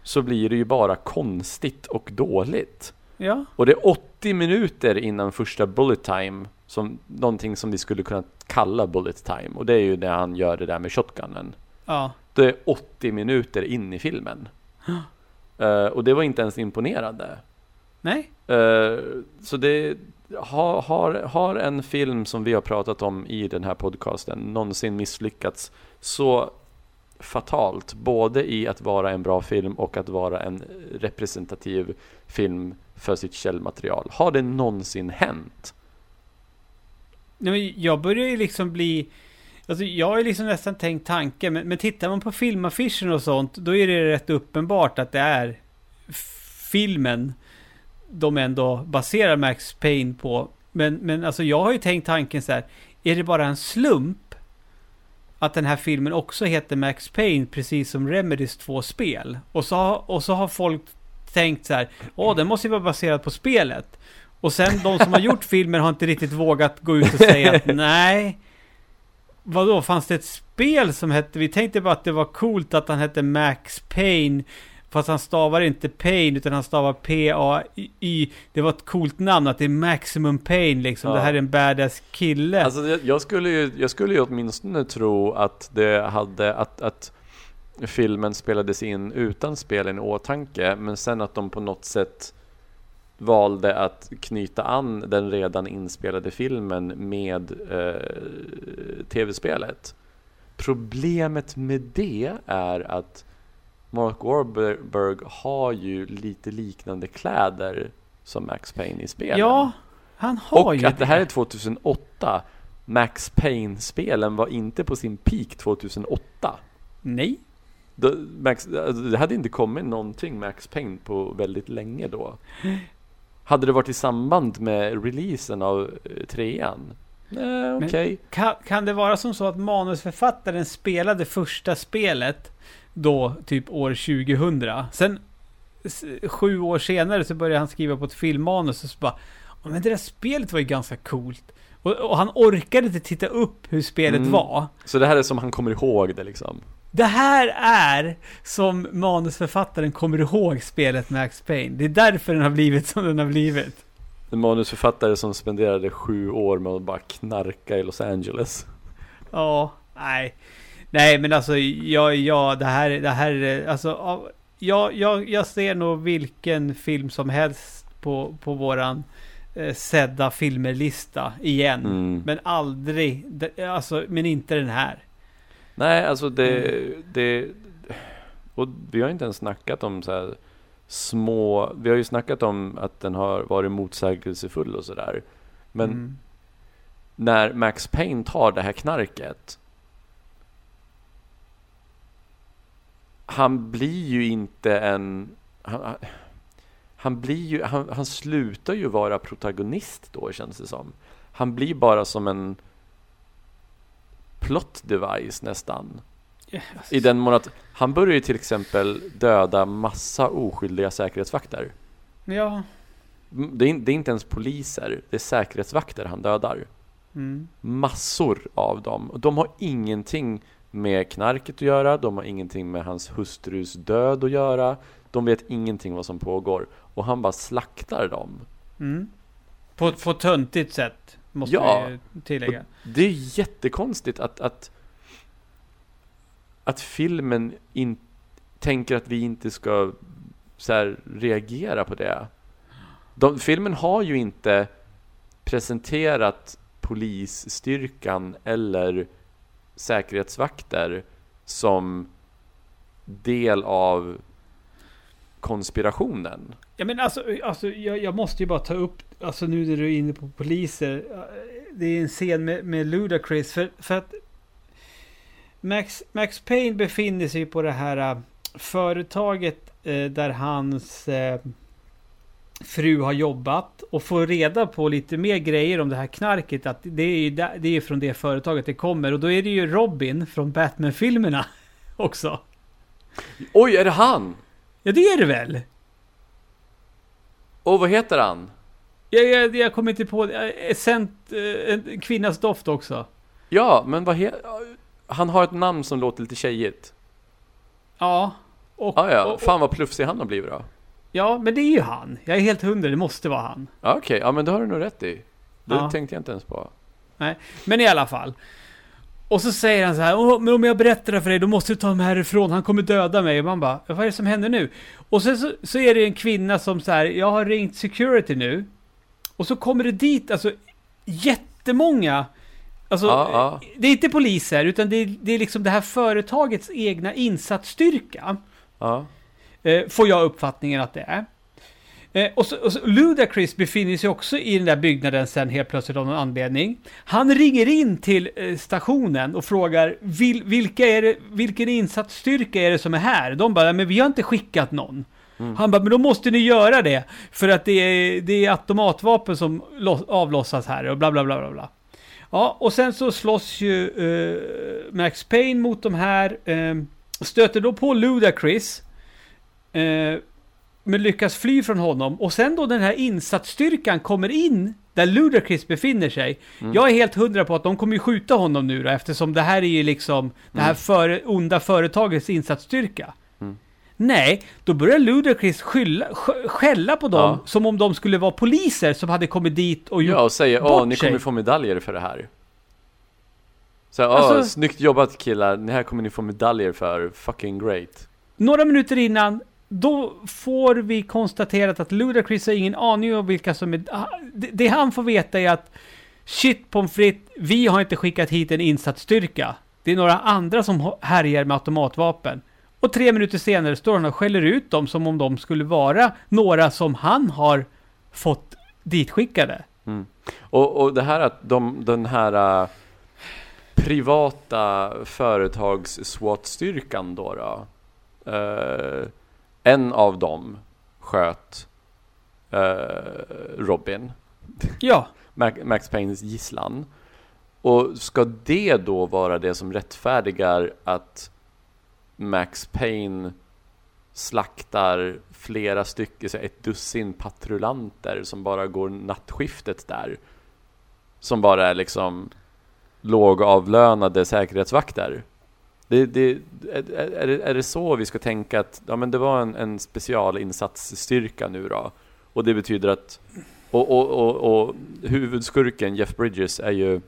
så blir det ju bara konstigt och dåligt. Ja, Och det är 80 minuter innan första bullet time, som, någonting som vi skulle kunna kalla bullet time. Och det är ju när han gör det där med shotgunnen. ja. Det är 80 minuter in i filmen. Eh, och det var inte ens imponerande. Nej. Eh, så det har, har, har en film som vi har pratat om i den här podcasten någonsin misslyckats så fatalt, både i att vara en bra film och att vara en representativ film för sitt källmaterial. Har det någonsin hänt? Nej, men jag börjar ju liksom bli... Alltså jag har ju liksom nästan tänkt tanken, men, men tittar man på filmaffischen och sånt, då är det rätt uppenbart att det är filmen de ändå baserar Max Payne på. Men, men alltså jag har ju tänkt tanken så här, är det bara en slump att den här filmen också heter Max Payne, precis som Remedys två spel? Och så, och så har folk tänkt så här, åh, den måste ju vara baserad på spelet. Och sen de som har gjort filmen har inte riktigt vågat gå ut och säga att nej. Vadå, fanns det ett spel som hette, vi tänkte bara att det var coolt att han hette Max Payne. Fast han stavar inte Pain utan han stavar P-A-Y. Det var ett coolt namn att det är Maximum Pain liksom. Ja. Det här är en badass kille. Alltså jag, jag, skulle ju, jag skulle ju åtminstone tro att det hade, att, att filmen spelades in utan spelen i åtanke, men sen att de på något sätt valde att knyta an den redan inspelade filmen med eh, tv-spelet. Problemet med det är att Mark Wahlberg har ju lite liknande kläder som Max Payne i spelen. ja, han har Och ju att det här är 2008 Max Payne-spelen var inte på sin peak 2008. Nej. Då, Max, alltså, det hade inte kommit någonting Max Payne på väldigt länge då. Hade det varit i samband med releasen av eh, trean? Nej, okej. Kan, kan det vara som så att manusförfattaren spelade första spelet då, typ år 2000? Sen sju år senare så började han skriva på ett filmmanus och så bara "Ja, men det där spelet var ju ganska coolt. Och, och han orkade inte titta upp hur spelet Mm. var. Så det här är som han kommer ihåg det liksom. Det här är som manusförfattaren kommer ihåg spelet Max Payne. Det är därför den har blivit som den har blivit. En manusförfattare som spenderade sju år med att bara knarka i Los Angeles. Ja, nej. Nej, men alltså, ja, ja, det här, det här, är- alltså, ja, jag, jag, ser nog vilken film som helst på, på våran eh, sedda filmerlista igen. Mm. Men aldrig, alltså, men inte den här. Nej, alltså det, det... Och vi har inte ens snackat om så här små... Vi har ju snackat om att den har varit motsägelsefull och sådär. Men Mm. när Max Payne tar det här knarket Han blir ju inte en... Han, han blir ju... Han, han slutar ju vara protagonist då känns det som. Han blir bara som en plot device nästan. Alltså, I den mån att han börjar ju till exempel döda massa oskyldiga säkerhetsvakter. Ja. Det är, det är inte ens poliser, det är säkerhetsvakter han dödar. Mm. Massor av dem. Och de har ingenting med knarket att göra, de har ingenting med hans hustrus död att göra. De vet ingenting vad som pågår. Och han bara slaktar dem. Mm. På, på ett töntigt sätt, måste Ja. vi tillägga. Det är jättekonstigt att, att, att filmen in, tänker att vi inte ska så här, reagera på det. De, filmen har ju inte presenterat polisstyrkan eller säkerhetsvakter som del av konspirationen. Ja men alltså, alltså jag, jag måste ju bara ta upp, alltså nu när du är inne på poliser. Det är en scen med, med Ludacris. För, för att Max, Max Payne befinner sig på det här äh, företaget eh, där hans eh, fru har jobbat. Och får reda på lite mer grejer om det här knarket. Att det är, ju där- det är från det företaget det kommer. Och då är det ju Robin från Batman-filmerna också. Oj, är det han? Ja det är det väl? Och vad heter han? Jag, jag, jag kommer inte på det. Eh, Scent, eh, en kvinnas doft också. Ja, men vad heter... Han har ett namn som låter lite tjejigt. Ja. Och, Ah, ja, fan vad plufsig han har blivit då. Ja, men det är ju han. Jag är helt hundra, det måste vara han. Ja, Okej, ja men det har du nog rätt i. Det Ja. tänkte jag inte ens på. Men i alla fall. Och så säger han så här, Åh, men om jag berättar det för dig, då måste du ta mig härifrån, han kommer döda mig. Och man bara, vad är det som händer nu? Och sen så, så är det en kvinna som så här, jag har ringt security nu. Och så kommer det dit, alltså jättemånga. Alltså, Ja, ja. det är inte poliser, utan det är, det är liksom det här företagets egna insatsstyrka. Ja. Eh, får jag uppfattningen att det är. Eh, och, så, och så Ludacris befinner sig också i den där byggnaden sen helt plötsligt av någon anledning. Han ringer in till eh, stationen och frågar vil, vilka är det, vilken insatsstyrka är det som är här? De bara, men vi har inte skickat någon. Han bara, men då måste ni göra det. För att det är, det är automatvapen som lo- avlossas här och bla bla bla bla bla. Ja, och sen så slåss ju eh, Max Payne mot de här. Eh, stöter då på Ludacris. Eh, men lyckas fly från honom. Och sen då den här insatsstyrkan kommer in där Ludacris befinner sig. Jag är helt hundra på att de kommer ju skjuta honom nu då, eftersom det här är ju liksom det här före, onda företagets insatsstyrka. Nej, då börjar Ludacris skylla, sk- skälla på dem Ja. som om de skulle vara poliser som hade kommit dit och gjort Ja, och säger åh, ni sig." kommer få medaljer för det här. Så åh, Alltså- snyggt jobbat killar, det här kommer ni få medaljer för, fucking great. Några minuter innan, då får vi konstaterat att Ludacris har ingen aning om vilka som är... Ah, det, det han får veta är att shit pommes frites, vi har inte skickat hit en insatsstyrka. Det är några andra som härjar med automatvapen. Och tre minuter senare står han och skäller ut dem som om de skulle vara några som han har fått ditskickade. Mm. Och, och det här att de, den här uh, privata företags SWAT-styrkan då, då uh, en av dem sköt äh, Robin, Ja, Max Paynes gisslan. Och ska det då vara det som rättfärdigar att Max Payne slaktar flera stycken, så ett dussin patrullanter som bara går nattskiftet där. Som bara är liksom lågavlönade säkerhetsvakter. Det, det, är, det, är det så vi ska tänka att ja, men det var en, en specialinsatsstyrka nu då? Och det betyder att och, och, och, och huvudskurken Jeff Bridges är ju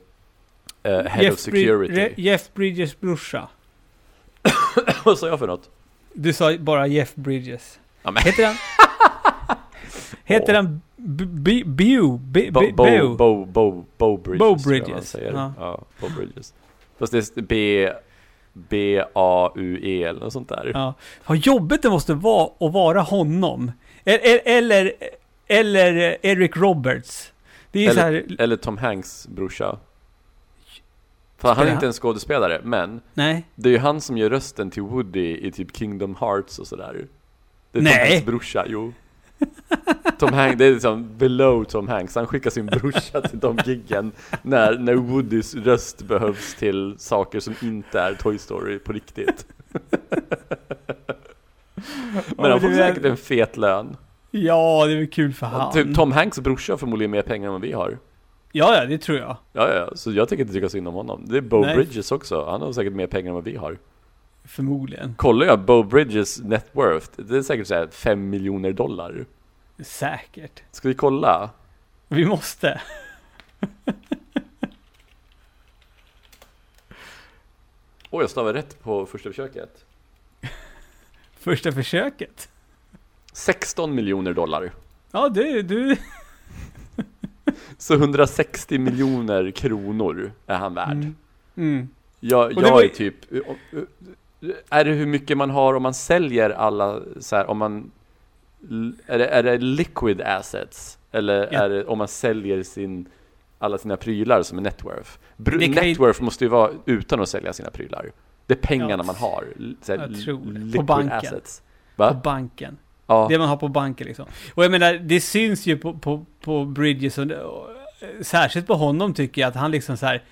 eh, Head of Jeff, Brid- Security. Re- Jeff Bridges brorsa. Vad sa jag för något? Du sa bara Jeff Bridges. Ja, men- Heter han... Heter han Bew? Bo, Bo? Bo, Bridges. Bo Bridges. Ja. Bo Bridges. Fast det är B, B-A-U-E eller något sånt där. Ja. Vad jobbigt det måste vara att vara honom. Eller, eller, eller Eric Roberts. Det är så här... Eller, eller Tom Hanks brorsa. För han är inte en skådespelare, men Nej. det är ju han som gör rösten till Woody i typ Kingdom Hearts och sådär. Det är Tom Nej. Hanks brorsa, jo. Tom Hanks, det är liksom below Tom Hanks. Han skickar sin brorsa till de giggen när, när Woodys röst behövs till saker som inte är Toy Story på riktigt. Men han får säkert en fet lön. Ja, det är väl kul för han. Typ Tom Hanks brorsa har förmodligen mer pengar än vad vi har. Ja, ja, det tror jag. Ja, ja, så jag tänker inte tycka synd om honom. Det är Bo Nej. Bridges också. Han har säkert mer pengar än vad vi har. Förmodligen. Kollar jag Bo Bridges net worth, det är säkert såhär 5 miljoner dollar. Säkert. Ska vi kolla? Vi måste. Åh, jag stavar rätt på första försöket. Första försöket. 16 miljoner dollar. Ja, du, du. Så 160 miljoner kronor är han värd. Mm. Mm. Jag, jag var är typ... Är det hur mycket man har om man säljer alla så här, om man... Är det, är det liquid assets? Eller Ja. är det om man säljer sin, alla sina prylar som är net worth? Br- Det kan ju- net worth måste ju vara utan att sälja sina prylar. Det är pengarna Ja. man har. Så här, Jag tror det. På banken. assets. På banken. Ja. Det man har på banken liksom. Och jag menar, det syns ju på, på, på Bridges och, och särskilt på honom tycker jag att han liksom så här.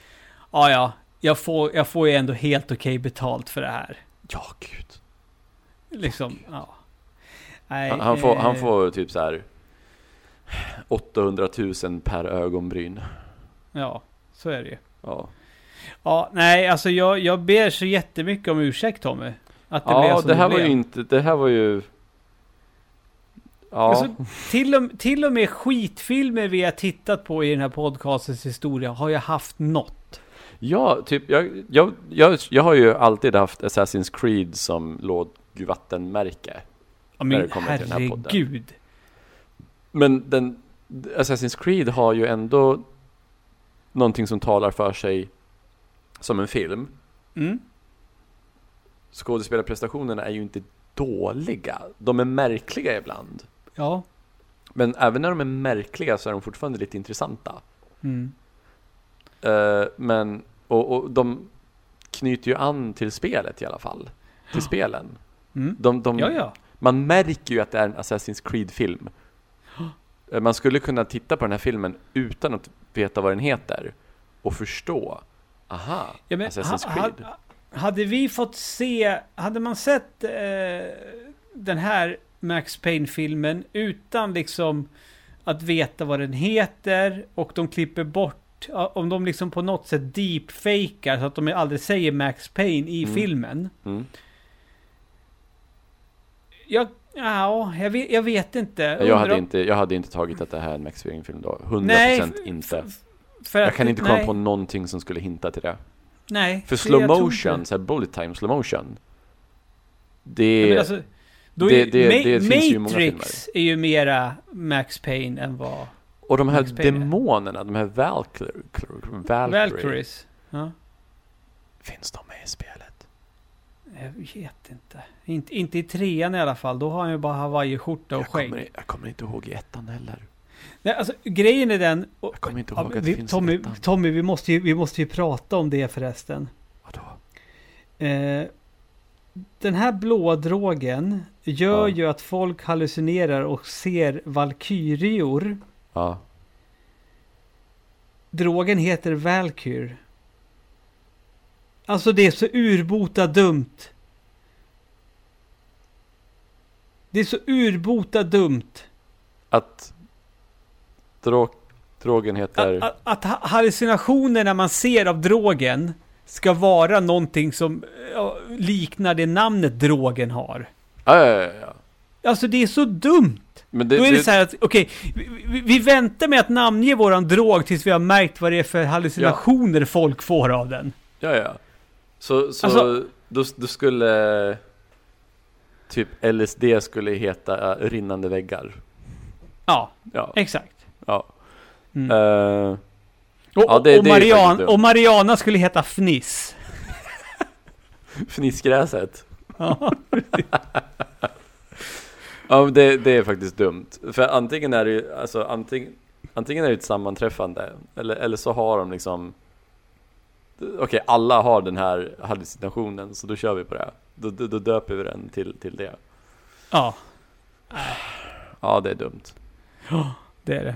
Ja, ja, jag får, jag får ju ändå helt okej betalt för det här. ja, gud. Liksom, ja. Nej, Han, han, får, han eh, får typ så här 800 000 per ögonbryn. Ja, så är det ju. Ja, Ja, nej, alltså jag, jag ber så jättemycket om ursäkt Tommy. Att det blev ja som det här var blev. ju inte, det här var ju... Ja, Alltså, till, och, till och med skitfilmer vi har tittat på i den här podcastens historia har jag haft något. Ja typ, jag, jag, jag, jag har ju alltid haft Assassin's Creed som lågvattenmärke. Ja, När det men kommer till den här podden. herregud. Men den, Assassin's Creed har ju ändå någonting som talar för sig som en film. Mm. Skådespelarprestationerna är ju inte dåliga. De är märkliga ibland. Ja. Men även när de är märkliga så är de fortfarande lite intressanta. Mm. Eh, men, och, och de knyter ju an till spelet i alla fall. Till spelen. Mm. De, de, Ja, ja. Man märker ju att det är en Assassin's Creed-film. Man skulle kunna titta på den här filmen utan att veta vad den heter. Och förstå. Aha, ja men, Assassin's ha, Creed. ha, hade vi fått se, hade man sett eh, den här Max Payne-filmen utan liksom att veta vad den heter och de klipper bort, om de liksom på något sätt deepfakar så att de aldrig säger Max Payne i Mm. filmen. Mm. Jag, ja, jag vet, jag vet inte. Jag, hade om- inte, jag hade inte tagit att det här är en Max Payne-film då. 100% Nej, inte. För Jag att- kan inte komma nej, på någonting som skulle hinta till det. Nej. För slow jag motion, så här bullet time slow motion. Det, alltså, det- är, det- Ma- det finns ju i många Matrix är ju mera Max Payne än vad och de här demonerna, de här Valkyrie, Valkyrie, Valkyries. Ja, finns de med i spelet? jag vet inte. inte. Inte i trean i alla fall. Då har han ju bara hawaiiskjorta och Jag skägg. kommer, jag kommer inte ihåg i ettan heller. Nej, alltså, grejen är den... och- Jag kommer inte ja, ihåg att vi, det finns Tommy, i ettan. Tommy vi, måste ju, vi måste ju prata om det förresten. Vadå? Eh, den här blådrogen gör Ja. ju att folk hallucinerar och ser valkyrior. Ja. Drogen heter Valkyr. Alltså det är så urbota dumt. Det är så urbota dumt. Att drog, drogen heter... Att, att, att ha- hallucinationerna man ser av drogen ska vara någonting som ja, liknar det namnet drogen har. Ja, ja, ja. Alltså det är så dumt. Men det, Då är det, det, så här att, okej, vi, vi, vi väntar med att namnge våran drog tills vi har märkt vad det är för hallucinationer folk får av den. Ja, ja. Så, så Alltså- då, då skulle typ LSD skulle heta äh, rinnande väggar. Ja, Ja, exakt. ja. Mm. Eh, och, ja, det- och, Marian, och Mariana skulle heta Fniss. fnissgräset. Ja. Ja, det, det är faktiskt dumt. För antingen är det ju, alltså antingen, antingen är det ett sammanträffande, eller, eller så har de liksom Okej, alla har den här hallucinationen, så då kör vi på det. Då, då, då döper vi den till, till det. ja, Ja, det är dumt. det är det.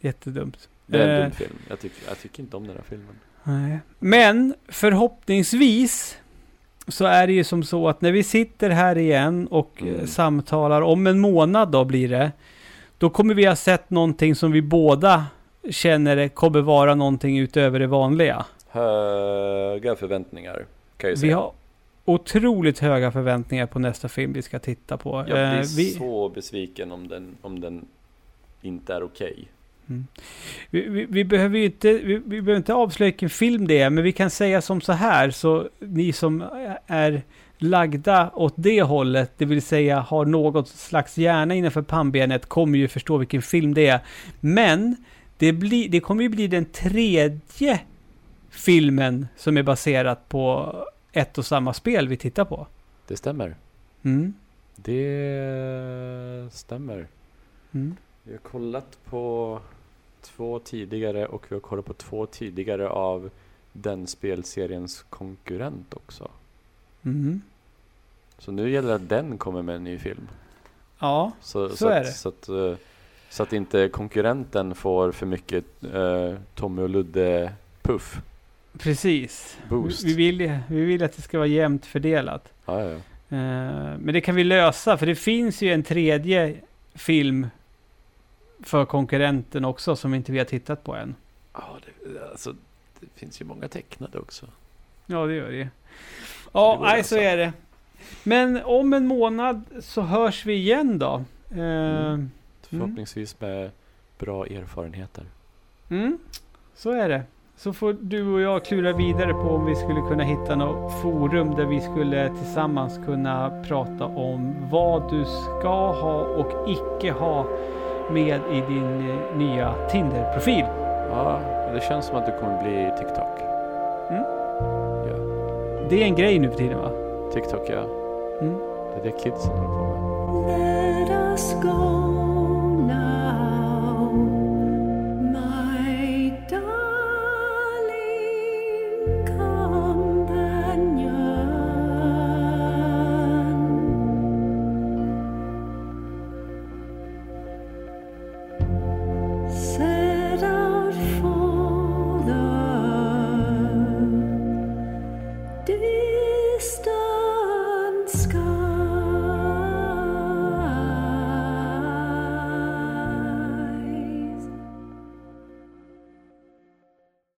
Jättedumt. Det är en Eh, dum film. Jag tycker, jag tycker inte om den här filmen. Nej. Men förhoppningsvis så är det ju som så att när vi sitter här igen och Mm. eh, samtalar om en månad då blir det. Då kommer vi ha sett någonting som vi båda känner kommer vara någonting utöver det vanliga. Höga förväntningar, kan jag ju Vi säga. har otroligt höga förväntningar på nästa film vi ska titta på. Jag blir Eh, vi, så besviken om den, om den inte är okej. Vi, vi, vi behöver ju inte, vi, vi behöver inte avslöja vilken film det är, men vi kan säga som så här, så ni som är lagda åt det hållet, det vill säga har något slags hjärna innanför pannbenet, kommer ju förstå vilken film det är. Men det, blir, det kommer ju bli den tredje filmen som är baserat på ett och samma spel vi tittar på. Det stämmer. Mm. Det stämmer. Mm. Vi har kollat på två tidigare och vi har kollat på två tidigare av den spelseriens konkurrent också. Mm. Så nu gäller det att den kommer med en ny film. Ja, Så, Så är att, det. Så att, eh, så att inte konkurrenten får för mycket uh, Tommy och Ludde puff. precis. Boost. Vi, vi, vill, vi vill att det ska vara jämnt fördelat. Ja, ja. Eh, Men det kan vi lösa, för det finns ju en tredje film för konkurrenten också som inte vi har tittat på än. Ja, det, alltså, det finns ju många tecknade också. Ja, det gör det. Det Ja, att nej, så lösa. är det. Men om en månad så hörs vi igen då. Eh, Förhoppningsvis med bra erfarenheter. Mm, så är det. Så får du och jag klura vidare på om vi skulle kunna hitta något forum där vi skulle tillsammans kunna prata om vad du ska ha och icke ha med i din eh, nya Tinder-profil. Ja, det känns som att det kommer bli TikTok. Mm. Ja, Det är en grej nu för tiden va? TikTok ja. Mm. Det är det kidsen håller på med.